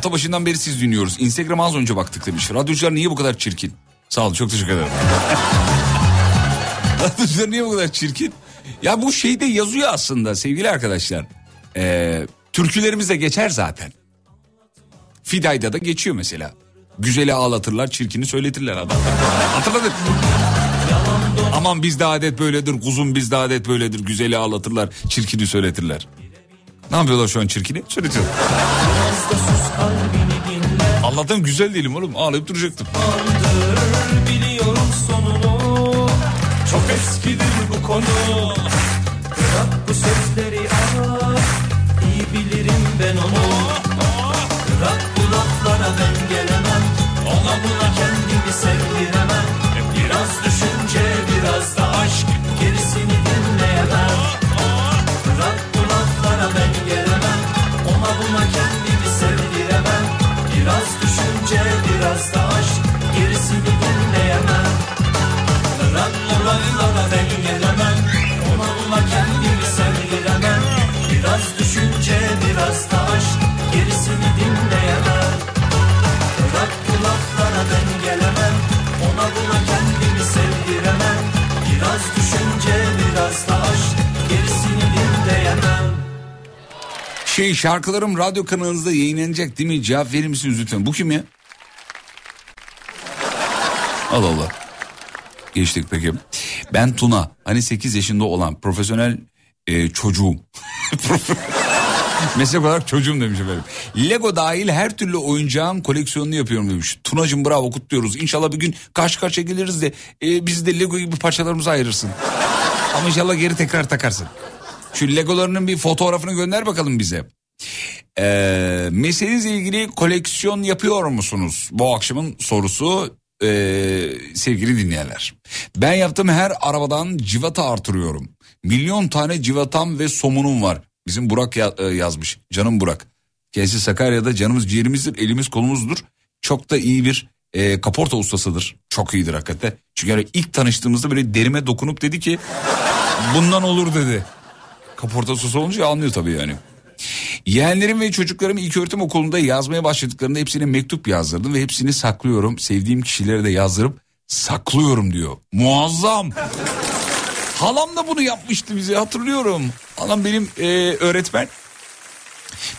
Hafta başından beri siz dinliyoruz. Instagram'a az önce baktık demiş. Radyocular niye bu kadar çirkin? Sağ olun çok teşekkür ederim. Radyocular niye bu kadar çirkin? Ya bu şeyde yazıyor aslında sevgili arkadaşlar. Ee, türkülerimize geçer zaten. Fidayda da geçiyor mesela. Güzeli ağlatırlar, çirkini söyletirler adam. Hatırladık. Aman bizde adet böyledir, kuzum bizde adet böyledir. Güzeli ağlatırlar, çirkini söyletirler. Ne yapıyorlar şu an çirkini? Söyletiyorlar. Allah'tan güzel değilim oğlum. Ağlayıp duracaktım. Çok eskidir bu konu Bırak bu sözleri ah iyi bilirim ben onu Bırak bu laflara ben gelemem Ona buna kendimi sevdiremem Şey şarkılarım radyo kanalınızda yayınlanacak değil mi? Cevap verir misiniz lütfen? Bu kim ya? Allah Allah. Geçtik peki. Ben Tuna. Hani 8 yaşında olan profesyonel e, çocuğum. Meslek olarak çocuğum demiş efendim. Lego dahil her türlü oyuncağın koleksiyonunu yapıyorum demiş. Tunacım bravo kutluyoruz. İnşallah bir gün karşı karşıya geliriz de e, bizi de Lego gibi parçalarımızı ayırırsın. Ama inşallah geri tekrar takarsın. Şu Legolarının bir fotoğrafını gönder bakalım bize. Ee, mesleğinizle ilgili koleksiyon yapıyor musunuz? Bu akşamın sorusu ee, sevgili dinleyenler. Ben yaptığım her arabadan civata artırıyorum. Milyon tane civatam ve somunum var. Bizim Burak ya- e, yazmış. Canım Burak. Kendisi Sakarya'da canımız ciğerimizdir, elimiz kolumuzdur. Çok da iyi bir e, kaporta ustasıdır. Çok iyidir hakikaten. Çünkü yani ilk tanıştığımızda böyle derime dokunup dedi ki bundan olur dedi. Kaporta ustası olunca anlıyor tabii yani. Yeğenlerim ve çocuklarım ilk öğretim okulunda yazmaya başladıklarında hepsine mektup yazdırdım ve hepsini saklıyorum. Sevdiğim kişilere de yazdırıp saklıyorum diyor. Muazzam. Halam da bunu yapmıştı bize hatırlıyorum. Halam benim e, öğretmen.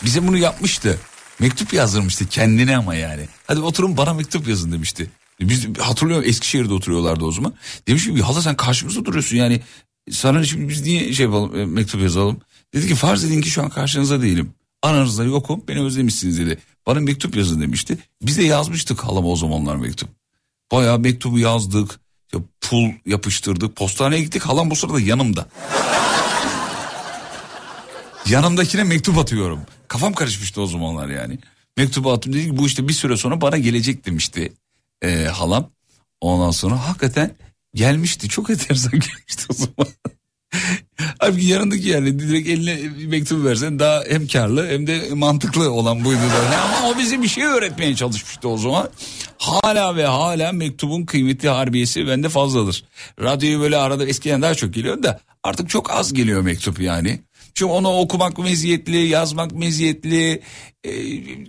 Bize bunu yapmıştı. Mektup yazdırmıştı kendine ama yani. Hadi oturun bana mektup yazın demişti. Biz hatırlıyorum Eskişehir'de oturuyorlardı o zaman. Demiş ki hala sen karşımızda duruyorsun yani. Sana şimdi biz niye şey yapalım e, mektup yazalım. Dedi ki farz edin ki şu an karşınızda değilim. Aranızda yokum beni özlemişsiniz dedi. Bana mektup yazın demişti. Biz de yazmıştık halama o zamanlar mektup. Bayağı mektubu yazdık. Ya pul yapıştırdık. Postaneye gittik halam bu sırada yanımda. Yanımdakine mektup atıyorum. Kafam karışmıştı o zamanlar yani. Mektubu attım dedi ki bu işte bir süre sonra bana gelecek demişti e, halam. Ondan sonra hakikaten gelmişti. Çok enteresan gelmişti o zaman. Abi yanındaki yani direkt eline bir mektubu versen daha hem karlı hem de mantıklı olan buydu zaten. Ama o bize bir şey öğretmeye çalışmıştı o zaman. Hala ve hala mektubun kıymeti harbiyesi bende fazladır. Radyoyu böyle arada eskiden daha çok geliyor da artık çok az geliyor mektup yani. Çünkü onu okumak meziyetli, yazmak meziyetli, e,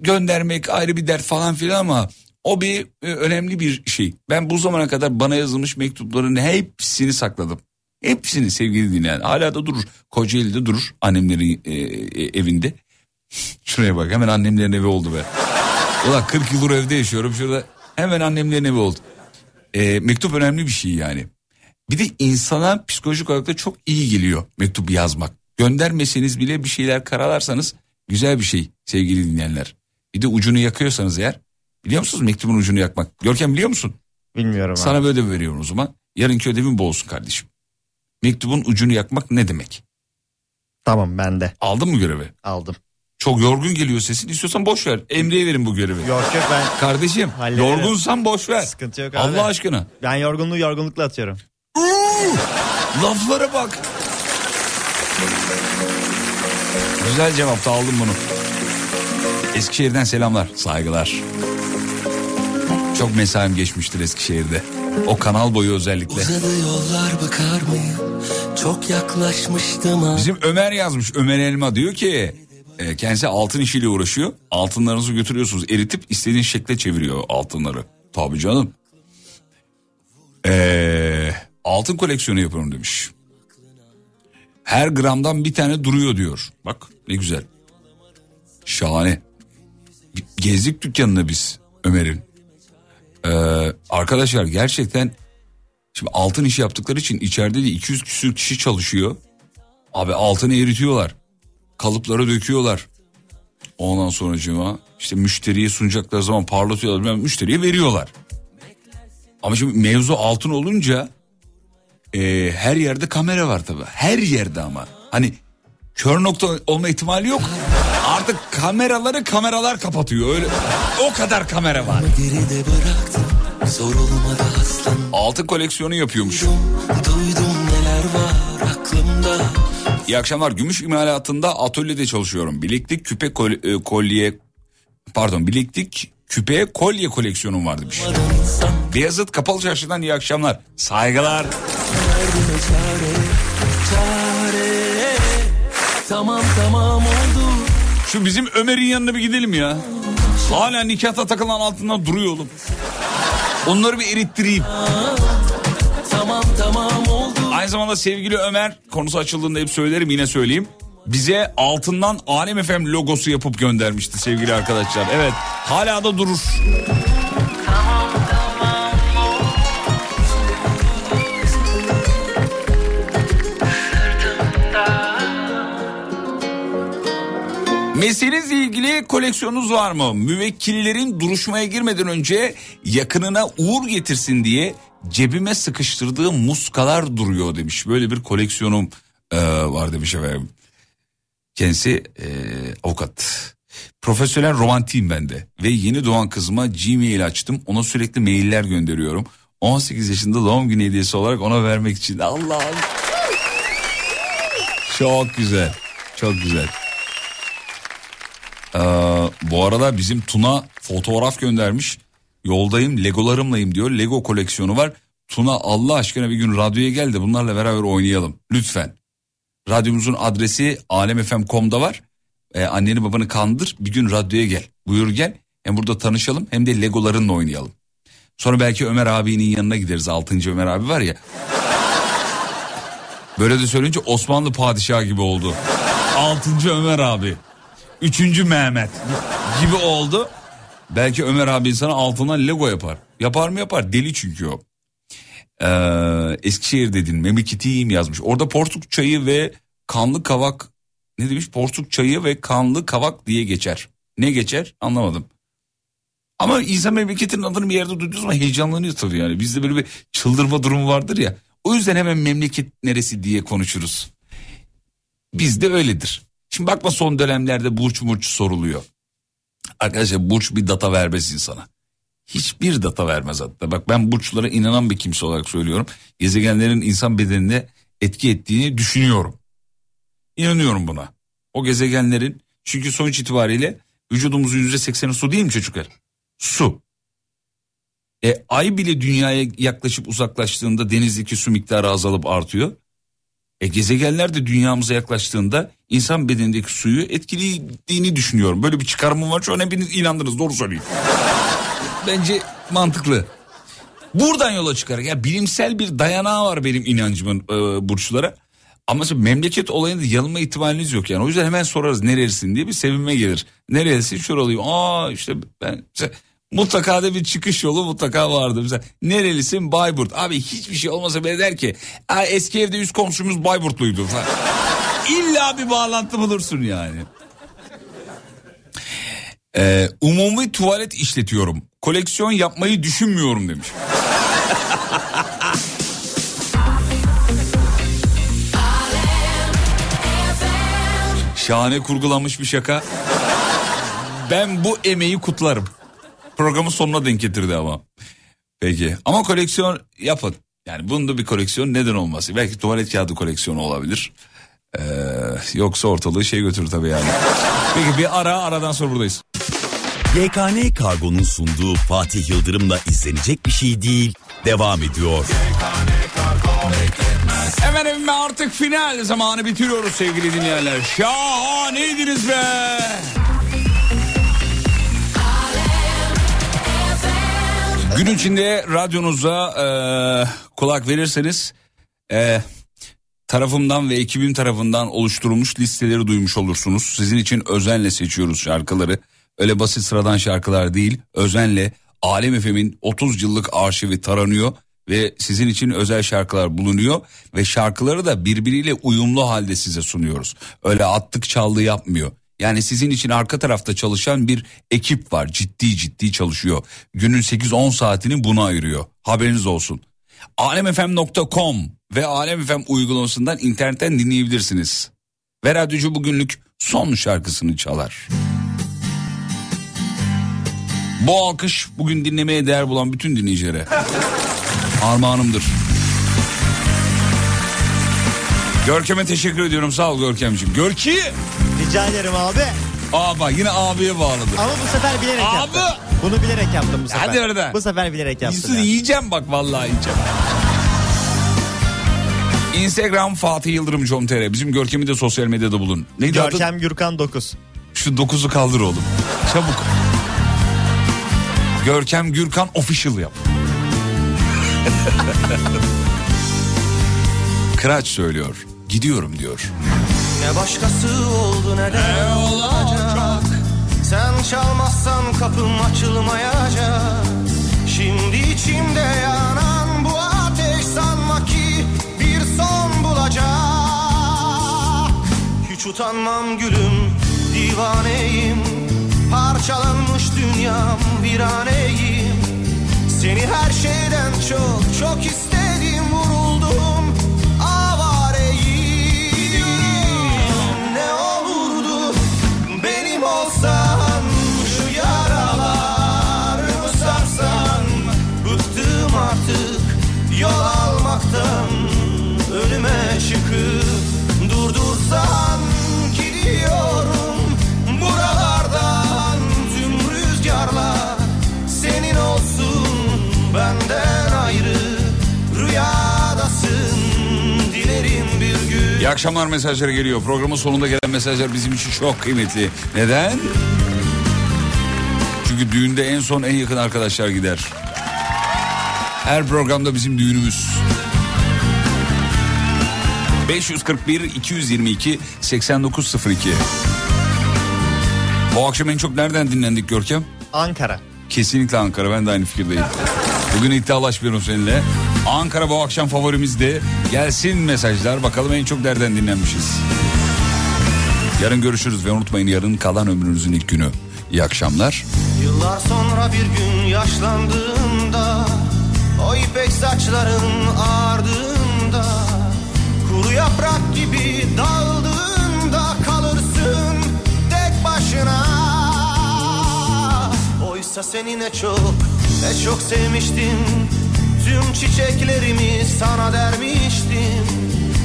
göndermek ayrı bir dert falan filan ama o bir e, önemli bir şey. Ben bu zamana kadar bana yazılmış mektupların hepsini sakladım. Hepsini sevgili dinleyen. Hala da durur. Kocaeli'de durur annemlerin e, e, evinde. Şuraya bak hemen annemlerin evi oldu be. Ulan 40 yıldır evde yaşıyorum şurada hemen annemlerin evi oldu. E, mektup önemli bir şey yani. Bir de insana psikolojik olarak da çok iyi geliyor mektup yazmak. Göndermeseniz bile bir şeyler karalarsanız güzel bir şey sevgili dinleyenler. Bir de ucunu yakıyorsanız eğer biliyor musunuz mektubun ucunu yakmak? Görkem biliyor musun? Bilmiyorum Sana abi. bir ödev veriyorum o zaman. Yarınki ödevin bu olsun kardeşim. Mektubun ucunu yakmak ne demek? Tamam ben de Aldın mı görevi? aldım. Çok yorgun geliyor sesin. İstiyorsan boş ver. Emre'ye verin bu görevi. Yok yok ben Kardeşim Hallederim. yorgunsan boş ver. sıkıntı yok abi. Allah aşkına. Ben yorgunluğu yorgunlukla atıyorum. Laflara bak. Güzel cevapta aldım bunu. Eskişehir'den selamlar, saygılar. Çok mesaim geçmiştir Eskişehir'de. O kanal boyu özellikle. Uzadı yollar bakar mıyım? Çok yaklaşmıştım ha. Bizim Ömer yazmış. Ömer Elma diyor ki e, kendisi altın işiyle uğraşıyor. Altınlarınızı götürüyorsunuz. Eritip istediğin şekle çeviriyor altınları. Tabii canım. Ee, altın koleksiyonu yapıyorum demiş. Her gramdan bir tane duruyor diyor. Bak ne güzel. Şahane. Gezdik dükkanını biz Ömer'in. Ee, arkadaşlar gerçekten şimdi altın işi yaptıkları için içeride de 200 küsür kişi çalışıyor. Abi altını eritiyorlar. Kalıplara döküyorlar. Ondan sonra işte müşteriye sunacakları zaman parlatıyorlar. Yani müşteriye veriyorlar. Ama şimdi mevzu altın olunca e, her yerde kamera var tabii. Her yerde ama. Hani kör nokta olma ihtimali yok. Artık kameraları kameralar kapatıyor. Öyle o kadar kamera var. Zor olmadı aslan. Altın koleksiyonu yapıyormuş. Duydum neler var aklımda. İyi akşamlar. Gümüş imalatında atölyede çalışıyorum. Bileklik, küpe, kol- e, kolye pardon bileklik, küpe, kolye koleksiyonum var demiş. Beyazıt Kapalı Çarşı'dan iyi akşamlar. Saygılar. Çare, çare. Tamam tamam oldu. Şu bizim Ömer'in yanına bir gidelim ya. Hala nikahta takılan altından duruyor oğlum. Onları bir erittireyim. Tamam tamam oldu. Aynı zamanda sevgili Ömer konusu açıldığında hep söylerim yine söyleyeyim. bize altından Alem FM logosu yapıp göndermişti sevgili arkadaşlar. Evet hala da durur. Meselenizle ilgili koleksiyonunuz var mı? Müvekkillerin duruşmaya girmeden önce yakınına uğur getirsin diye cebime sıkıştırdığı muskalar duruyor demiş. Böyle bir koleksiyonum e, var demiş efendim. Kendisi e, avukat. Profesyonel romantiyim ben de. Ve yeni doğan kızıma Gmail açtım. Ona sürekli mailler gönderiyorum. 18 yaşında doğum günü hediyesi olarak ona vermek için. Allah'ım. Çok güzel. Çok güzel. Bu arada bizim Tuna fotoğraf göndermiş. Yoldayım legolarımlayım diyor. Lego koleksiyonu var. Tuna Allah aşkına bir gün radyoya gel de bunlarla beraber oynayalım. Lütfen. Radyomuzun adresi alemfm.com'da var. Ee, anneni babanı kandır bir gün radyoya gel. Buyur gel. Hem burada tanışalım hem de legolarınla oynayalım. Sonra belki Ömer abinin yanına gideriz. Altıncı Ömer abi var ya. Böyle de söyleyince Osmanlı padişahı gibi oldu. Altıncı Ömer abi. Üçüncü Mehmet gibi oldu. Belki Ömer abi sana altından Lego yapar. Yapar mı yapar deli çünkü o. Ee, Eskişehir dedin memleketiyim yazmış. Orada porsuk çayı ve kanlı kavak ne demiş porsuk çayı ve kanlı kavak diye geçer. Ne geçer anlamadım. Ama insan memleketin adını bir yerde duyduğu zaman heyecanlanıyor tabii yani. Bizde böyle bir çıldırma durumu vardır ya. O yüzden hemen memleket neresi diye konuşuruz. Bizde öyledir. Şimdi bakma son dönemlerde burç murç soruluyor. Arkadaşlar burç bir data vermez insana. Hiçbir data vermez hatta. Bak ben burçlara inanan bir kimse olarak söylüyorum. Gezegenlerin insan bedenine etki ettiğini düşünüyorum. İnanıyorum buna. O gezegenlerin çünkü sonuç itibariyle vücudumuzun yüzde sekseni su değil mi çocuklar? Su. E, ay bile dünyaya yaklaşıp uzaklaştığında denizdeki su miktarı azalıp artıyor. E, gezegenler de dünyamıza yaklaştığında insan bedenindeki suyu etkilediğini düşünüyorum. Böyle bir çıkarımım var şu an hepiniz inandınız doğru söyleyeyim. Bence mantıklı. Buradan yola çıkarak ya bilimsel bir dayanağı var benim inancımın e, burçlara. Ama memleket olayında yanılma ihtimaliniz yok yani. O yüzden hemen sorarız nerelisin diye bir sevinme gelir. Nerelisin şuralıyım. Aa işte ben işte, mutlaka da bir çıkış yolu mutlaka vardı. Mesela nerelisin Bayburt. Abi hiçbir şey olmasa bile der ki eski evde üst komşumuz Bayburtluydu falan. İlla bir bağlantı bulursun yani. Ee, umumi tuvalet işletiyorum. Koleksiyon yapmayı düşünmüyorum demiş. Şahane kurgulanmış bir şaka. Ben bu emeği kutlarım. Programın sonuna denk getirdi ama. Peki ama koleksiyon yapın. Yani bunda bir koleksiyon neden olması? Belki tuvalet kağıdı koleksiyonu olabilir. Ee, yoksa ortalığı şey götürür tabii yani. Peki bir ara aradan sonra buradayız. YKN Kargo'nun sunduğu Fatih Yıldırım'la izlenecek bir şey değil. Devam ediyor. Efendim artık final zamanı bitiriyoruz sevgili dinleyenler. Şahaneydiniz be. Gün içinde radyonuza e, kulak verirseniz e, tarafımdan ve ekibim tarafından oluşturulmuş listeleri duymuş olursunuz. Sizin için özenle seçiyoruz şarkıları. Öyle basit sıradan şarkılar değil. Özenle Alem Efem'in 30 yıllık arşivi taranıyor ve sizin için özel şarkılar bulunuyor ve şarkıları da birbiriyle uyumlu halde size sunuyoruz. Öyle attık çaldı yapmıyor. Yani sizin için arka tarafta çalışan bir ekip var. Ciddi ciddi çalışıyor. Günün 8-10 saatini buna ayırıyor. Haberiniz olsun. alemfm.com ve alemfm uygulamasından internetten dinleyebilirsiniz. Ve radyocu bugünlük son şarkısını çalar. Bu alkış bugün dinlemeye değer bulan bütün dinleyicilere armağanımdır. Görkem'e teşekkür ediyorum sağ ol Görkem'ciğim. Görki! Rica ederim abi. Aa bak yine abiye bağladı. Ama bu sefer bilerek Abi! yaptım. Bunu bilerek yaptım bu sefer. Hadi oradan. Bu sefer bilerek yaptım. Yusuf ya. yiyeceğim bak vallahi yiyeceğim. Instagram Fatih Yıldırım com.tr Bizim Görkem'i de sosyal medyada bulun. Neydi adı? Görkem Gürkan 9. Şu 9'u kaldır oğlum. Çabuk. Görkem Gürkan official yap. Kıraç söylüyor. Gidiyorum diyor. Ne başkası oldu ne de olacak? Sen çalmazsan kapım açılmayacak. Şimdi içimde yanan bu ateş sanma ki bir son bulacak. Hiç utanmam gülüm divaneyim. Parçalanmış dünyam viraneyim Seni her şeyden çok çok istedim durdursan gidiyorum Buralardan tüm rüzgarlar senin olsun benden ayrı Rüyadasın dilerim bir gün İyi akşamlar mesajları geliyor. Programın sonunda gelen mesajlar bizim için çok kıymetli. Neden? Çünkü düğünde en son en yakın arkadaşlar gider. Her programda bizim düğünümüz. 541 222 8902 Bu akşam en çok nereden dinlendik Görkem? Ankara. Kesinlikle Ankara ben de aynı fikirdeyim. Bugün iddialaşmıyorum seninle. Ankara bu akşam favorimizdi. Gelsin mesajlar bakalım en çok nereden dinlenmişiz. Yarın görüşürüz ve unutmayın yarın kalan ömrünüzün ilk günü. İyi akşamlar. Yıllar sonra bir gün yaşlandığımda O ipek saçların ardında Kuru yaprak gibi daldığında kalırsın tek başına. Oysa seni ne çok ne çok sevmiştim. Tüm çiçeklerimi sana dermiştim.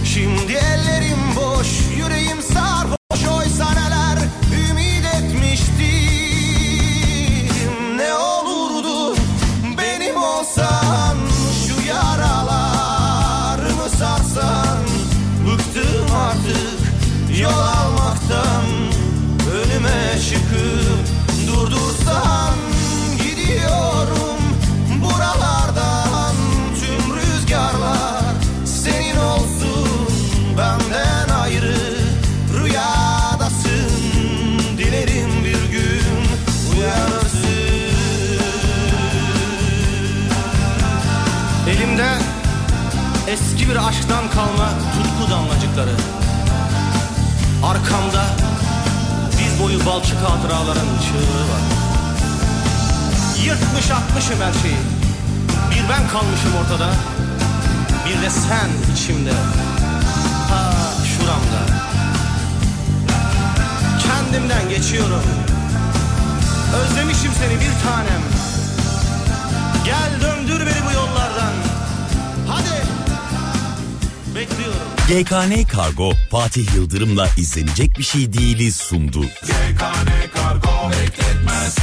Şimdi ellerim boş yüreğim sarhoş balçık hatıraların çığlığı var. Yırtmış atmışım her şeyi. Bir ben kalmışım ortada. Bir de sen içimde. Ha şuramda. Kendimden geçiyorum. Özlemişim seni bir tanem. Gel döndür beni bu yollardan Bekliyorum GKN Kargo Fatih Yıldırım'la izlenecek bir şey değiliz sundu. GKN Kargo bekletmez